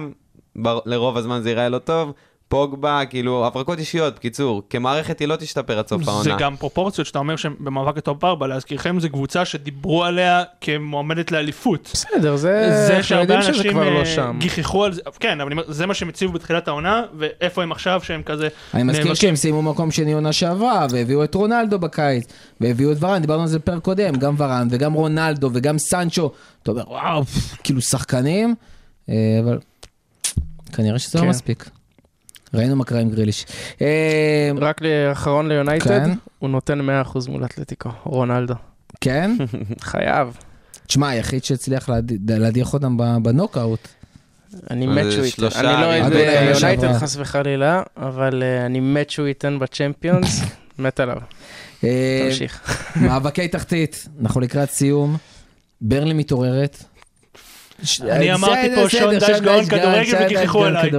בר... לרוב הזמן זה ייראה לא טוב. פוגבה, כאילו, הברקות אישיות, בקיצור, כמערכת היא לא תשתפר עד סוף זה העונה. גם פרופורציות שאתה אומר שהם במאבק לטופ 4, להזכירכם זו קבוצה שדיברו עליה כמועמדת לאליפות. בסדר, זה... זה שהרבה אנשים לא אה. גיחכו על זה, כן, אבל זה מה שהם הציבו בתחילת העונה, ואיפה הם עכשיו שהם כזה אני מזכיר נאבקים. שהם סיימו מקום שני עונה שעברה, והביאו את רונלדו בקיץ, והביאו את ורן, דיברנו על זה בפרק קודם, גם ורן וגם רונלדו וגם סנצ'ו. אתה אומר, וואו, כאילו שחקנים, אה, אבל כנראה שזה לא כן. מספיק. ראינו מה קרה עם גריליש. אה, רק לאחרון ליונייטד, כן. הוא נותן 100% מול אתלטיקו, רונלדו. כן? <laughs> חייב. תשמע, היחיד שהצליח להד- להדיח אותם בנוקאוט. אני מת שהוא ייתן. אני לא אוהד אה. יונייטד חס וחלילה, אבל אה, אני מת שהוא ייתן בצ'מפיונס. <laughs> מת עליו. אה, תמשיך. מאבקי תחתית, אנחנו לקראת סיום. ברלי מתעוררת. אני זה- אמרתי זה פה, שון דש גאון כדורגל וגיחכו עליי.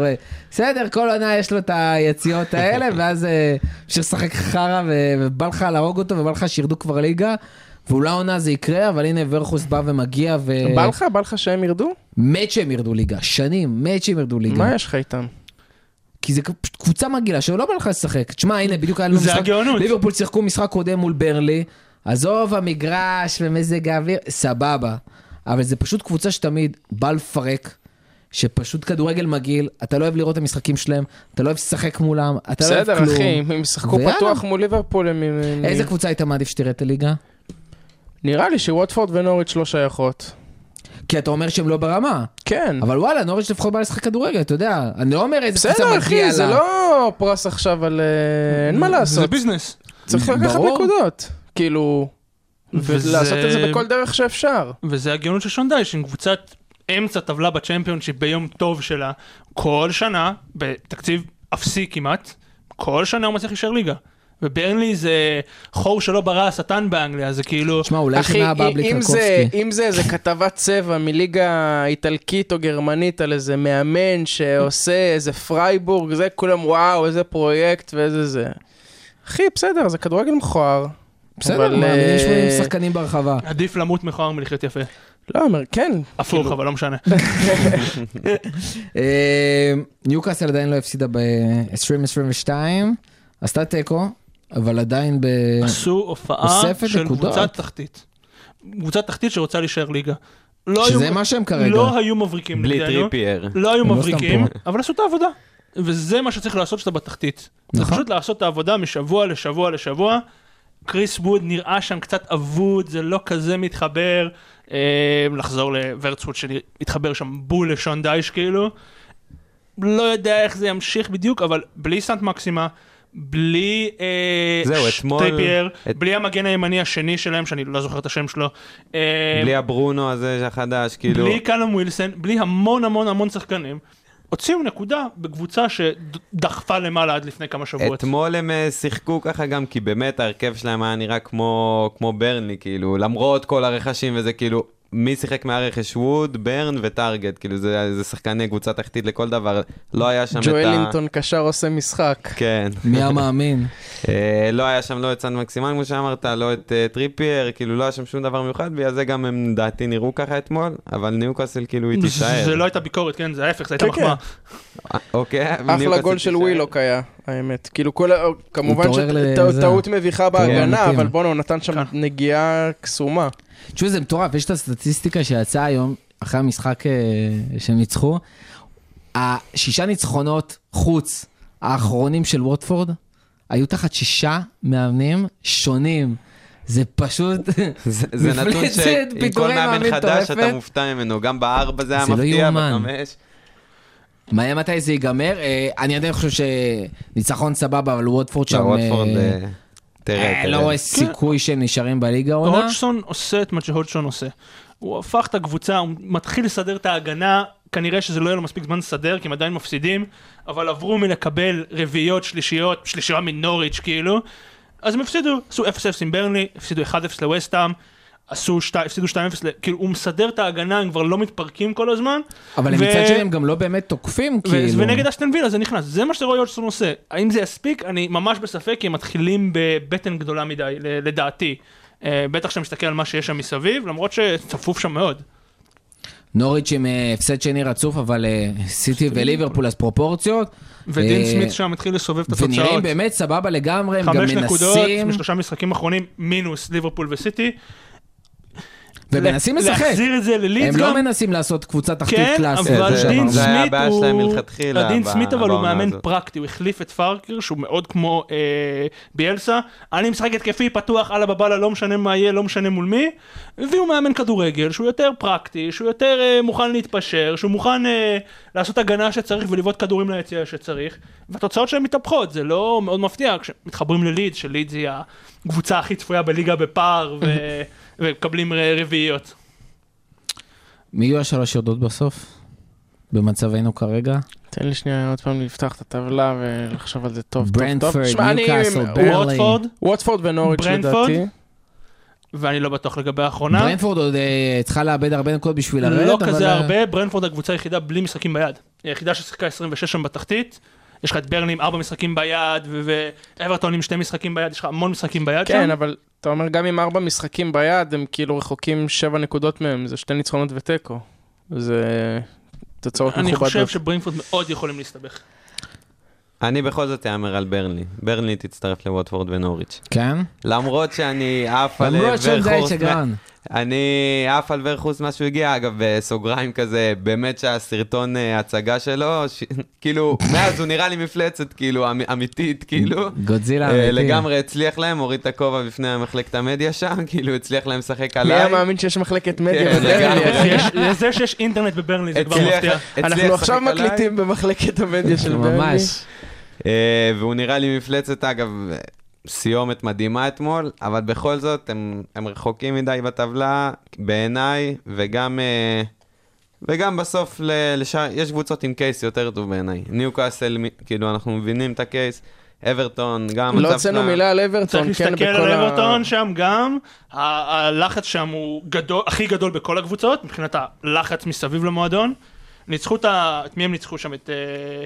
בסדר, כל עונה יש לו את היציאות האלה, <laughs> ואז אה, אפשר לשחק חרא, ובא לך להרוג אותו, ובא לך שירדו כבר ליגה. ואולי העונה זה יקרה, אבל הנה ורכוס בא ומגיע, ו... בא לך? בא לך שהם ירדו? מת שהם ירדו ליגה, שנים, מת שהם ירדו ליגה. מה יש לך איתם? כי זה פשוט קבוצה מגעילה שלא בא לך לשחק. תשמע, הנה, בדיוק היה לנו זה משחק, הגאונות. ליברפול שיחקו משחק קודם מול ברלי, עזוב המגרש ומזג האוויר, סבבה. אבל זה פשוט קבוצה שתמיד בא לפרק, שפשוט כדורגל מגעיל, אתה לא אוהב לראות את המשחקים שלהם, אתה לא אוהב לשחק מולם, אתה לא אוהב בסדר, כלום. אחי, אם הם ישחקו. פתוח מול ליברפול, הם... הם- איזה קבוצה היית מעדיף שתראה את הליגה? נראה לי שווטפורד ונוריץ' לא שייכות. כי אתה אומר שהם לא ברמה, כן. אבל וואלה, נוריץ' לפחות בא לשחק כדורגל, אתה יודע, אני לא אומר איזה קבוצה בסדר, מגיע אחי, לה. זה לא פרס עכשיו על... אה, אין מה זה לעשות. ביזנס. צריך לקחת. נקודות. כאילו... וזה- ולעשות את זה בכל דרך שאפשר. וזה הגאונות של שון דייש, עם קבוצת אמצע טבלה בצ'מפיונשיפ ביום טוב שלה, כל שנה, בתקציב אפסי כמעט, כל שנה הוא מצליח להישאר ליגה. וברנלי זה חור שלא ברא השטן באנגליה, זה כאילו... תשמע, אולי שנה הבאה בלי אם זה, טרקובסקי. אם זה איזה כתבת צבע מליגה איטלקית או גרמנית על איזה מאמן שעושה איזה פרייבורג, זה כולם וואו, איזה פרויקט ואיזה זה. אחי, בסדר, זה כדורגל מכוער. בסדר, אבל, מאמינים אה, שמונים שחקנים ברחבה. עדיף למות מכוער מלחיות יפה. לא, אומר, כן. הפוך, כאילו- אבל לא משנה. <laughs> אה, ניוקאסל עדיין לא הפסידה ב-2022, עשתה תיקו, אבל עדיין ב... עשו הופעה של. קבוצת תחתית. קבוצת תחתית שרוצה להישאר ליגה. לא שזה היו- מה שהם כרגע. לא היו מבריקים בלי. טריפייר. לא היו לא מבריקים, אבל עשו את העבודה. וזה מה שצריך לעשות כשאתה בתחתית. זה נכון. פשוט לעשות את העבודה משבוע לשבוע לשבוע. קריס ווד נראה שם קצת אבוד, זה לא כזה מתחבר. אה, לחזור לוורצווד שהתחבר שם בול לשון דייש כאילו. לא יודע איך זה ימשיך בדיוק, אבל בלי סן מקסימן, בלי אה, זהו, ש- אתמול- טריפייר, את- בלי המגן הימני השני שלהם, שאני לא זוכר את השם שלו. אה, בלי הברונו הזה החדש, כאילו... בלי קאלום ווילסון, בלי המון המון המון שחקנים, הוציאו נקודה בקבוצה שדחפה למעלה עד לפני כמה שבועות. אתמול הם אה, שיחקו ככה גם כי באמת ההרכב שלהם היה נראה כמו, כמו ברנלי, כאילו, למרות כל הרכשים וזה כאילו, מי שיחק מהרכש? ווד, ברן וטארגט, כאילו זה, זה שחקני קבוצה תחתית לכל דבר, לא היה שם את ה... ג'ואלינגטון קשר עושה משחק. כן, מי המאמין? <laughs> אה, לא היה שם לא את סן מקסימן כמו שאמרת, לא את אה, טריפייר, כאילו לא היה שם שום דבר מיוחד, בגלל זה גם הם לדעתי נראו ככה אתמול, אבל ניוקאסל כאילו היא תישאר. זה לא הייתה ביקורת, כן, זה ההפך, זה הייתה כן, מחמאה. אה, אוקיי, אחלה גול של. ווילוק היה, האמת. כאילו כל, ה- כמובן. שטעות מביכה בהגנה, מתאים. אבל בואנה, הוא נתן שם כן. נגיעה קסומה. תשמעו, זה מטורף, יש את הסטטיסטיקה שיצאה היום, אחרי המשחק אה, שהם ניצחו. השישה ניצחונות חוץ האחרונים של ווטפורד, היו תחת שישה מאמנים שונים. זה פשוט... זה, זה <laughs> נתון שעם כל מאמן חדש. אתה מופתע ממנו, גם בארבע זה היה לא מפתיע, יאומן. בחמש. מעניין מתי זה ייגמר. אה, אני עדיין חושב שניצחון סבבה, אבל ווטפורד שם... תראה, אה, לא תראה. רואה סיכוי שהם נשארים בליגה העונה. הודשסון עושה את מה שהודשסון עושה. הוא הפך את הקבוצה, הוא מתחיל לסדר את ההגנה, כנראה שזה לא יהיה לו מספיק זמן לסדר, כי הם עדיין מפסידים, אבל עברו מלקבל רביעיות, שלישיות, שלישייה מנוריץ' כאילו, אז הם הפסידו, עשו 0-0 עם ברנלי, הפסידו 1-0 לווסטהאם, עשו שתי- הפסידו 2-0, ל- כאילו הוא מסדר את ההגנה, הם כבר לא מתפרקים כל הזמן. אבל ו- מצד שני הם גם לא באמת תוקפים, ו- כאילו. ונגד אסטון וילה זה נכנס, זה מה שרועי הודשסון עושה. האם זה יספיק? אני ממש בספק, כי הם מתחילים בבטן גדולה מדי, לדעתי. אה, בטח כשאתה מסתכל על מה שיש שם מסביב, למרות שצפוף שם מאוד. נוריץ' עם אה, הפסד שני רצוף, אבל אה, סיטי וליברפול אז פרופורציות. ודין סמית שם התחיל לסובב את התוצאות. ונראים באמת סבבה לגמרי, הם גם חמש נקודות מנסים, משלושה משחקים אחרונים, מינוס ליברפול וסיטי. ומנסים לשחק. להחזיר את זה ללידס הם גם. לא מנסים לעשות קבוצה תחתית כן, קלאסית. אבל זה- דין זה היה סמית הבעיה הוא... שלהם מלכתחילה דין סמית אבל הוא מאמן הזאת. פרקטי, הוא החליף את פארקר שהוא מאוד כמו אה, ביאלסה. אני משחק התקפי פתוח, אללה בבאללה, לא משנה מה יהיה, לא משנה מול מי. והוא מאמן כדורגל שהוא יותר פרקטי, שהוא יותר אה, מוכן להתפשר, שהוא מוכן אה, לעשות הגנה שצריך ולבעוט כדורים ליציאה שצריך. והתוצאות שלהם מתהפכות, זה לא מאוד מפתיע כשמתחברים ללידס, שלידס היא הקבוצה הכי צפויה בליגה בפער ו- ומקבלים רביעיות. מי יהיו השלוש יורדות בסוף? במצבנו כרגע? תן לי שנייה עוד פעם לפתוח את הטבלה ולחשוב על זה טוב טוב טוב. ברנדפורד, שמע, אני- ניוקאסל, ברלי. ווטפורד, ווטפורד ונוריץ'? לדעתי. ואני לא בטוח לגבי האחרונה. ברנפורד עוד אה, צריכה לאבד הרבה נקודות בשביל לרדת, לא אבל, כזה אה, הרבה, ברנפורד הקבוצה היחידה בלי משחקים ביד. היא היחידה ששיחקה 26 שם בתחתית. יש לך את ברני עם 4 משחקים ביד, ו- ואברטון עם 2 משחקים ביד, יש לך המון משחקים ביד כן, שם. אבל אתה אומר גם עם ארבע משחקים ביד, הם כאילו רחוקים שבע נקודות מהם, זה שתי ניצחונות ותיקו. זה תוצאות אני מכובדות. חושב שברנפורד מאוד יכולים להסתבך. אני בכל זאת אאמר על ברנלי. ברנלי תצטרף לווטפורד ונוריץ'. כן? למרות שאני עף על למרות שון די שגרן. אני עף על ורכוס מה שהוא הגיע, אגב, בסוגריים כזה, באמת שהסרטון אה, הצגה שלו, ש... <laughs> כאילו, מאז הוא נראה לי מפלצת, כאילו, אמ... אמיתית, כאילו. גודזילה אה, אמיתי. לגמרי הצליח להם, הוריד את הכובע בפני מחלקת המדיה שם, <laughs> כאילו הצליח להם לשחק מי עליי. היה מאמין שיש מחלקת מדיה כן, בברנלי, לגמרי. <laughs> אחי? יש- זה שיש אינטרנט בברנלי זה כבר מפתיע. אנחנו עכשיו. מקליטים במחלקת המדיה של ברנלי. ממש. אה, והוא נראה לי מפלצת, אגב, סיומת מדהימה אתמול, אבל בכל זאת, הם, הם רחוקים מדי בטבלה, בעיניי, וגם, אה, וגם בסוף, ל, לשאר, יש קבוצות עם קייס יותר טוב בעיניי. ניוקאסל, מ- כאילו, אנחנו מבינים את הקייס, אברטון, גם לא הוצאנו מילה על אברטון, צריך כן, להסתכל בכל על ה... אברטון שם גם, הלחץ שם הוא גדול, הכי גדול בכל הקבוצות, מבחינת הלחץ מסביב למועדון. ניצחו את ה... את מי הם ניצחו שם? את... אה,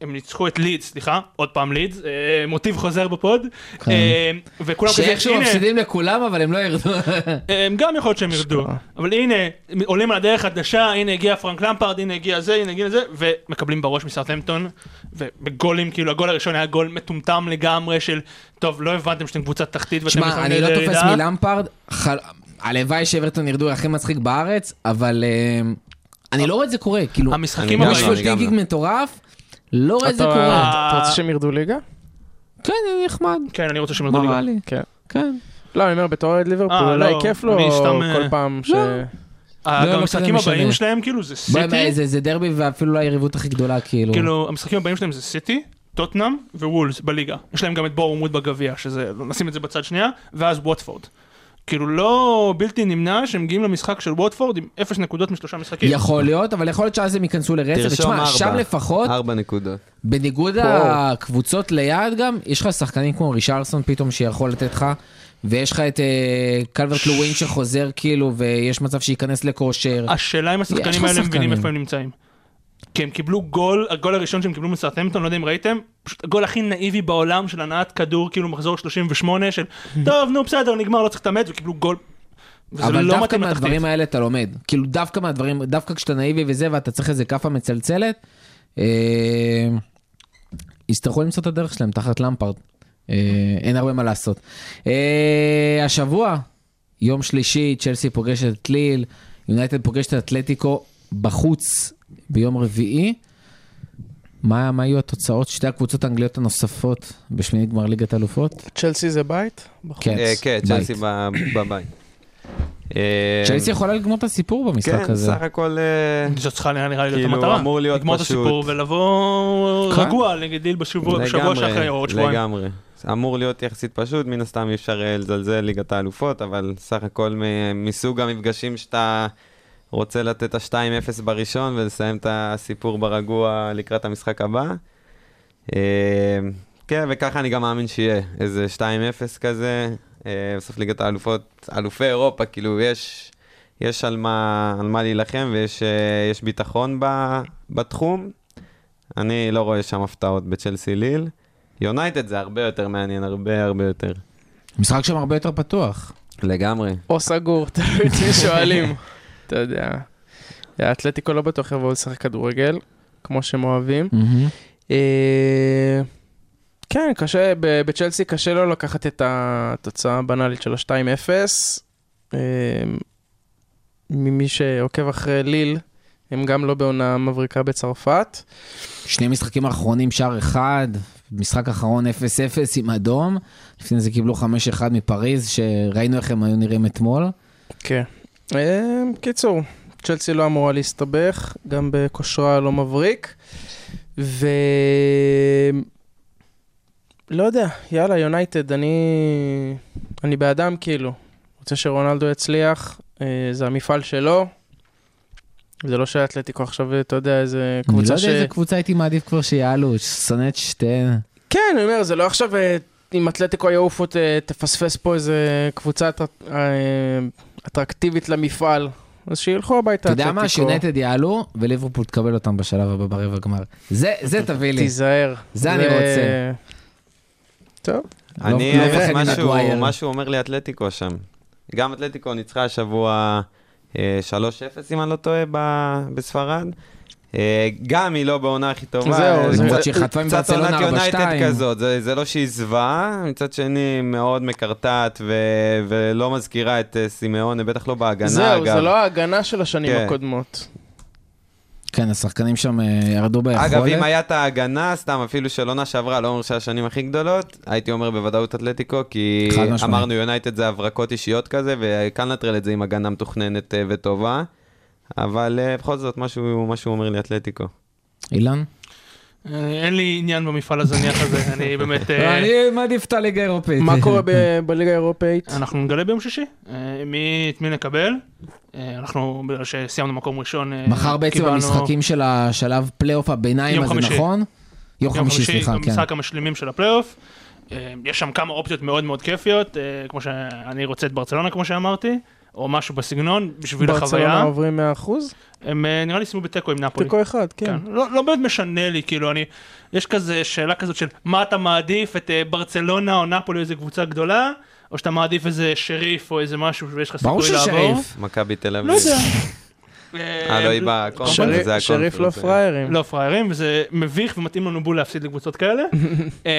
הם ניצחו את לידס, סליחה, עוד פעם לידס, אה, מוטיב חוזר בפוד, כן. אה, וכולם כזה, שאיכשהו הנה, מפסידים לכולם, אבל הם לא ירדו. הם גם יכול להיות שהם ירדו. אבל הנה, עולים על הדרך חדשה, הנה הגיע פרנק למפרד, הנה הגיע זה, הנה הגיע זה, ומקבלים בראש מסארטהמפטון, ובגולים, כאילו הגול הראשון היה גול מטומטם לגמרי של, טוב, לא הבנתם שאתם קבוצת תחתית ואתם שמע, אני לא לירידה." תופס מלמפרד, חל- הלוואי שאברטון ירדו הכי מצחיק בארץ, אבל אה, אני לא רואה את זה קורה, כאילו, המשחקים הבאים, לא. מטורף, לא רואה את זה אתה קורה. אתה רוצה שהם ירדו ליגה? כן, זה נחמד, כן, אני רוצה שהם ירדו ליגה. לי? כן. כן. לא, אני אומר, בתור אוהד ליברפול, אה, אולי לא, כיף לו כל אה, פעם ש... לא. אה, לא, גם לא המשחקים הבאים. שלהם, כאילו, זה סיטי, זה זה דרבי ואפילו לא היריבות הכי גדולה, כאילו. כאילו, המשחקים הבאים שלהם זה סיטי, טוטנאם ווולס בליגה. יש להם גם את בורמוט בגביע, שזה, נשים את זה בצד שנייה, ואז ווטפורד. כאילו לא בלתי נמנע שהם מגיעים למשחק של ווטפורד עם אפס נקודות משלושה משחקים. יכול להיות, אבל יכול להיות שאז הם ייכנסו לרצף. תרשום ותשמע, שם ארבע. לפחות, ארבע נקודות. בניגוד לקבוצות ליד גם, יש לך שחקנים כמו רישרסון פתאום שיכול לתת לך, ויש לך את אה, קלברט לווין שחוזר כאילו, ויש מצב שייכנס לכושר. השאלה אם השחקנים האלה מבינים. איפה הם נמצאים. כי הם קיבלו גול, הגול הראשון שהם קיבלו מסרטמפטון, לא יודע אם ראיתם, פשוט הגול הכי נאיבי בעולם של הנעת כדור, כאילו מחזור 38 של טוב נו בסדר נגמר לא צריך להתאמץ וקיבלו גול. אבל לא דווקא. מהדברים האלה אתה לומד. כאילו דווקא מהדברים, דווקא כשאתה נאיבי וזה, ואתה צריך איזה כאפה מצלצלת, אה, יצטרכו למצוא את הדרך שלהם תחת למפרד. אה, אין הרבה מה לעשות. אה, השבוע, יום שלישי, צ'לסי פוגשת את ליל, יונייטד פוגשת את אתלטיקו בחוץ ביום רביעי. מה, מה יהיו התוצאות שתי הקבוצות האנגליות הנוספות בשמינית גמר ליגת האלופות? צ'לסי זה בית? כן. אה, כן. צ'לסי בבית. אה, צ'לסי יכולה לגמור את הסיפור במשחק כן, הזה. סך הכל... אה, זאת צריכה נראה לי להיות כאילו, המטרה. אמור להיות לגמור את פשוט. הסיפור ולבוא כן. רגוע נגד ליל בשבוע שאחרי או עוד שבועיים. לגמרי. אמור להיות יחסית פשוט, מן הסתם אי אפשר לזלזל ליגת האלופות, אבל סך הכל מ- מסוג המפגשים שאתה רוצה לתת את ה-2-0 בראשון ולסיים את הסיפור ברגוע לקראת המשחק הבא. אה, כן, וככה אני גם מאמין שיהיה, איזה 2-0 כזה, אה, בסוף ליגת האלופות, אלופי אירופה, כאילו יש, יש על מה, על מה להילחם ויש אה, יש ביטחון ב, בתחום. אני לא רואה שם הפתעות בצ'לסי ליל. יונייטד זה הרבה יותר מעניין, הרבה הרבה יותר. משחק שם הרבה יותר פתוח. לגמרי. או סגור, תלוי את מי שואלים. <laughs> אתה יודע. האתלטיקו לא בטוח יבואו לשחק כדורגל, כמו שהם אוהבים. אה, כן, קשה, בצ'לסי קשה לו לקחת את התוצאה הבנאלית של ה-2-0. אה, ממי שעוקב אחרי ליל, הם גם לא בעונה מבריקה בצרפת. שני משחקים האחרונים, שער אחד, משחק אחרון 0-0 עם אדום. לפני זה קיבלו 5-1 מפריז, שראינו איך הם היו נראים אתמול. כן. אה, קיצור, צ'לסי לא אמורה להסתבך, גם בכושרה לא מבריק. ו... לא יודע, יאללה, יונייטד, אני... אני בעדם כאילו. רוצה שרונלדו יצליח, אה, זה המפעל שלו. זה לא שהאתלטיקו עכשיו, אתה יודע, איזה אני לא קבוצה יודע ש... איזה קבוצה הייתי מעדיף כבר שיעלו, שונא את שתיהן. כן, אני אומר, זה לא עכשיו, אה, אם אתלטיקו יעופו, ת- תפספס פה איזה קבוצה אה, אטרקטיבית למפעל. אז שילכו הביתה, אתה יודע מה? שיונייטד יעלו, וליברפול תקבל אותם בשלב הבא ברבע גמר. זה, זה תביא לי. תיזהר. זה אני רוצה. טוב. אני, לא משהו, ממגווייר. משהו אומר לי אתלטיקו שם. גם אתלטיקו ניצחה השבוע אה, 3-0, אם אני לא טועה, בספרד. אה, גם היא לא בעונה הכי טובה. זהו, אה, זה- למרות שהיא חטפה עם קצת עונת ברצלונה יונייטד 4-2. כזאת, זה, זה לא שהיא זוועה, מצד שני מאוד מקרטעת ו, ולא מזכירה את אה, סימאונה, בטח לא בהגנה זהו, אגב. זה לא ההגנה של השנים כן. הקודמות. כן, השחקנים שם ירדו ביכולת. אגב, אם היה את ההגנה, סתם אפילו של עונה שעברה, לא אומר שהשנים הכי גדולות, הייתי אומר בוודאות אתלטיקו, כי. אמרנו יונייטד זה הברקות אישיות כזה, וקל לנטרל את זה עם הגנה מתוכננת וטובה, אבל אה, בכל זאת, משהו משהו אומר לי אתלטיקו. אילן? אה, אין לי עניין במפעל הזניח הזה, אני <laughs> באמת... אה, אני מעדיף את הליגה האירופית. מה קורה <laughs> בליגה האירופאית? אנחנו נגלה ביום שישי, מי, את מי נקבל. אנחנו, בגלל שסיימנו מקום ראשון, מחר בעצם המשחקים של השלב פלייאוף הביניים הזה. נכון? יום חמישי, סליחה, כן. המשחק המשלימים של הפלייאוף. יש שם כמה אופציות מאוד מאוד כיפיות, כמו שאני רוצה את ברצלונה כמו שאמרתי, או משהו בסגנון, בשביל ברצלונה החוויה. עוברים 100%? הם אה, נראה לי סיימו בתיקו עם נפולי. תיקו אחד, כן. כן. לא, לא באמת משנה לי, כאילו, אני, יש כזה שאלה כזאת של מה אתה מעדיף, את אה, ברצלונה או נפולי, איזה קבוצה גדולה, או שאתה מעדיף איזה שריף או איזה משהו ויש לך ברור סיכוי לעבור. ששריף. מכבי תל אביב. לא יודע. אה, לא, היא שריף- זה שריף לא הקונפרנס. פראיירים. לא פראיירים, וזה מביך ומתאים לנו בול להפסיד לקבוצות כאלה. <laughs> אה,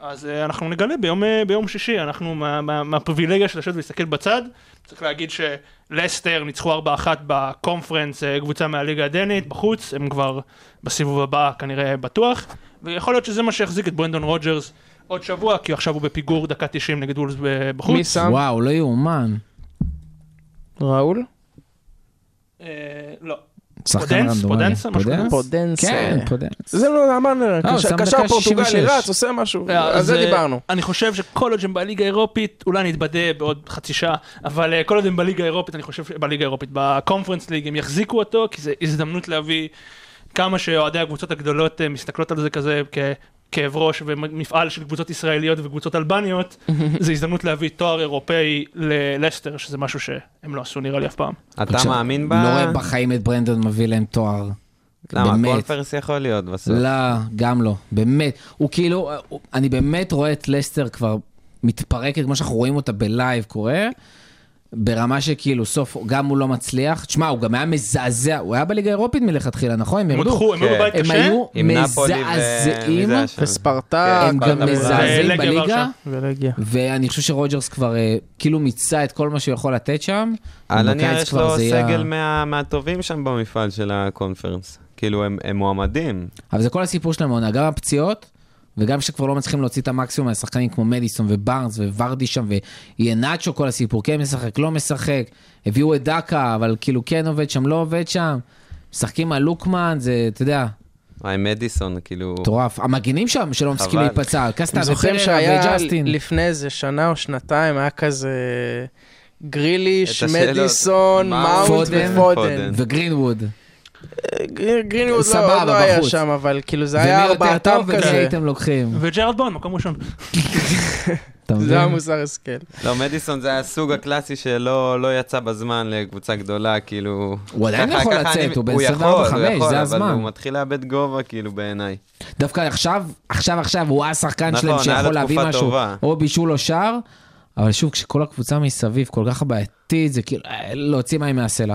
אז אה, אנחנו נגלה ביום, אה, ביום שישי, אנחנו מה- מה- מהפריבילגיה של לשבת ולהסתכל בצד. צריך להגיד שלסטר ניצחו 4-1 בקונפרנס, אה, קבוצה מהליגה הדנית, בחוץ, הם כבר בסיבוב הבא כנראה בטוח. ויכול להיות שזה מה שיחזיק את ברנדון רוג'רס עוד שבוע, כי עכשיו הוא בפיגור דקה 90 נגד וולס בחוץ. מי שם? וואו, לא יאומן. ראול? אה, לא. פודנס? פודנס? פודנס. כן, אה, פודנס. זה לא, אמרנו, הוא שם קשר פורטוגלי 66. רץ, עושה משהו, אה, על אז, זה דיברנו. אני חושב שכל עוד שהם בליגה האירופית, אולי נתבדה בעוד חצי שעה, אבל כל עוד הם בליגה האירופית, אני חושב, בליגה האירופית, בקונפרנס ליג, הם יחזיקו אותו, כי זו הזדמנות להביא כמה שאוהדי הקבוצות הגדולות מסתכלות על זה כזה ככאב ראש ומפעל של קבוצות ישראליות וקבוצות אלבניות, <laughs> זו הזדמנות להביא תואר אירופאי ללסטר, שזה משהו שהם לא עשו נראה לי אף פעם. אתה עכשיו, מאמין ב... לא רואה בחיים את ברנדון מביא להם תואר. למה? באמת. קונפרנס יכול להיות בסוף. לא, גם לא. באמת. הוא כאילו, אני באמת רואה את לסטר כבר מתפרקת, כמו שאנחנו רואים אותה בלייב קורה, ברמה שכאילו סוף, גם הוא לא מצליח. תשמע, הוא גם היה מזעזע, הוא היה בליגה האירופית מלכתחילה, נכון? הם הם ירדו. הם היו. בבית הם קשה, היו עם נפולי ו... מי מזעזעים? וספרטה, הם כן, גם ספרטה מזעזעים בליגה. ואני חושב שרוג'רס כבר אה, כאילו מיצה את כל מה שהוא יכול לתת שם. על הנייר יש לו סגל מה- מהטובים שם במפעל של הקונפרנס. כאילו, הם הם מועמדים. אבל זה כל הסיפור שלהם גם הפציעות, וגם שכבר לא מצליחים להוציא את המקסימום מהשחקנים כמו מדיסון ובארנס וורדי שם, ויהיה נאצ'ו כל הסיפור, כן משחק, לא משחק, הביאו את דקה, אבל כאילו כן עובד שם, לא עובד שם. משחקים על לוקמן, זה, אתה יודע, וואי, מדיסון, כאילו... מטורף. המגינים שם שלא מפסיקים חבל. להתפצע, קסטה ופררה וג'סטין. לפני איזה שנה או שנתיים, היה כזה גריליש. מדיסון, מאונט. ופודן. וגרינווד. גרינווד סבבה, לא לא היה. שם, אבל כאילו זה היה ארבעתם טוב ומי כזה. הייתם לוקחים. וג'רד בון, מקום ראשון. זה היה מוסר השכל. לא, מדיסון זה היה הסוג הקלאסי שלא לא יצא בזמן לקבוצה גדולה, כאילו... הוא עדיין ככה- יכול ככה לצאת, הוא בן יכול, 24, הוא יכול, זה אבל הזמן. הוא מתחיל לאבד גובה, כאילו, בעיניי. דווקא עכשיו, עכשיו, עכשיו, הוא השחקן נכון, שלהם לו שיכול להביא משהו. או בישול או שער, אבל שוב, כשכל הקבוצה מסביב כל כך בעייתית, זה כאילו אה, להוציא מים מהסלע.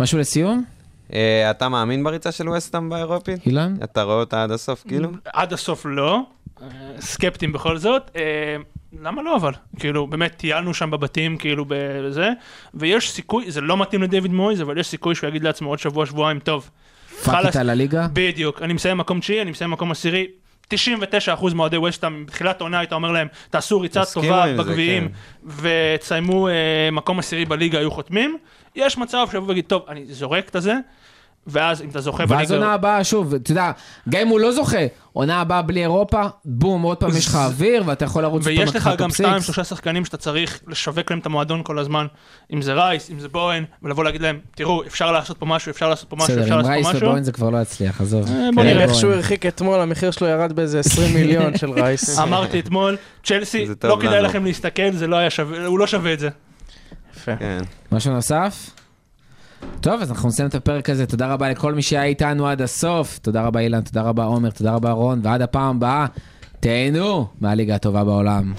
משהו לסיום? אה, אתה מאמין בריצה של ווסטהאם באירופית? אילן? אתה רואה אותה עד הסוף, כאילו? עד הסוף לא, אה, סקפטים בכל זאת. אה, למה לא אבל? כאילו, באמת טיילנו שם בבתים, כאילו, בזה, ויש סיכוי, זה לא מתאים לדיוויד מויז, אבל יש סיכוי שהוא יגיד לעצמו עוד שבוע, שבועיים, טוב. fuck. איתה לליגה? בדיוק, אני מסיים מקום תשיעי, אני מסיים מקום עשירי. 99% מאוהדי ווסטהאם, בתחילת העונה היית אומר להם, תעשו ריצה טובה בגביעים, כן. ותסיימו אה, מקום עשירי בליגה, היו חותמים. יש מצב שיבוא ויגיד, טוב, אני זורק את הזה, ואז אם אתה זוכה ואז בליגה... עונה הבאה, שוב, אתה יודע, גם אם הוא לא זוכה, עונה הבאה בלי אירופה, בום, עוד פעם יש לך אוויר, ואתה יכול לרוץ פעם ויש לך גם סיקס. שלושה שחקנים שאתה צריך לשווק להם את המועדון כל הזמן, אם זה רייס, אם זה בואן, ולבוא להגיד להם, תראו, אפשר לעשות פה משהו, אפשר לעשות פה משהו, בסדר, אפשר עם לעשות רייס פה משהו. ובואן זה כבר לא יצליח, עזוב. אה, בוא כן, נראה. איך. שהוא הרחיק אתמול, המחיר שלו ירד באיזה 20 <laughs> מיליון של רייס. אמרתי אתמול, צ'לסי, לא כדאי. לכם להסתכל, זה לא היה שווה, הוא לא שווה את זה. יפה. כן. משהו נוסף? טוב, אז אנחנו נסיים את הפרק הזה. תודה רבה לכל מי שהיה איתנו עד הסוף. תודה רבה אילן, תודה רבה עומר, תודה רבה רון, ועד הפעם הבאה, תהנו מהליגה הטובה בעולם.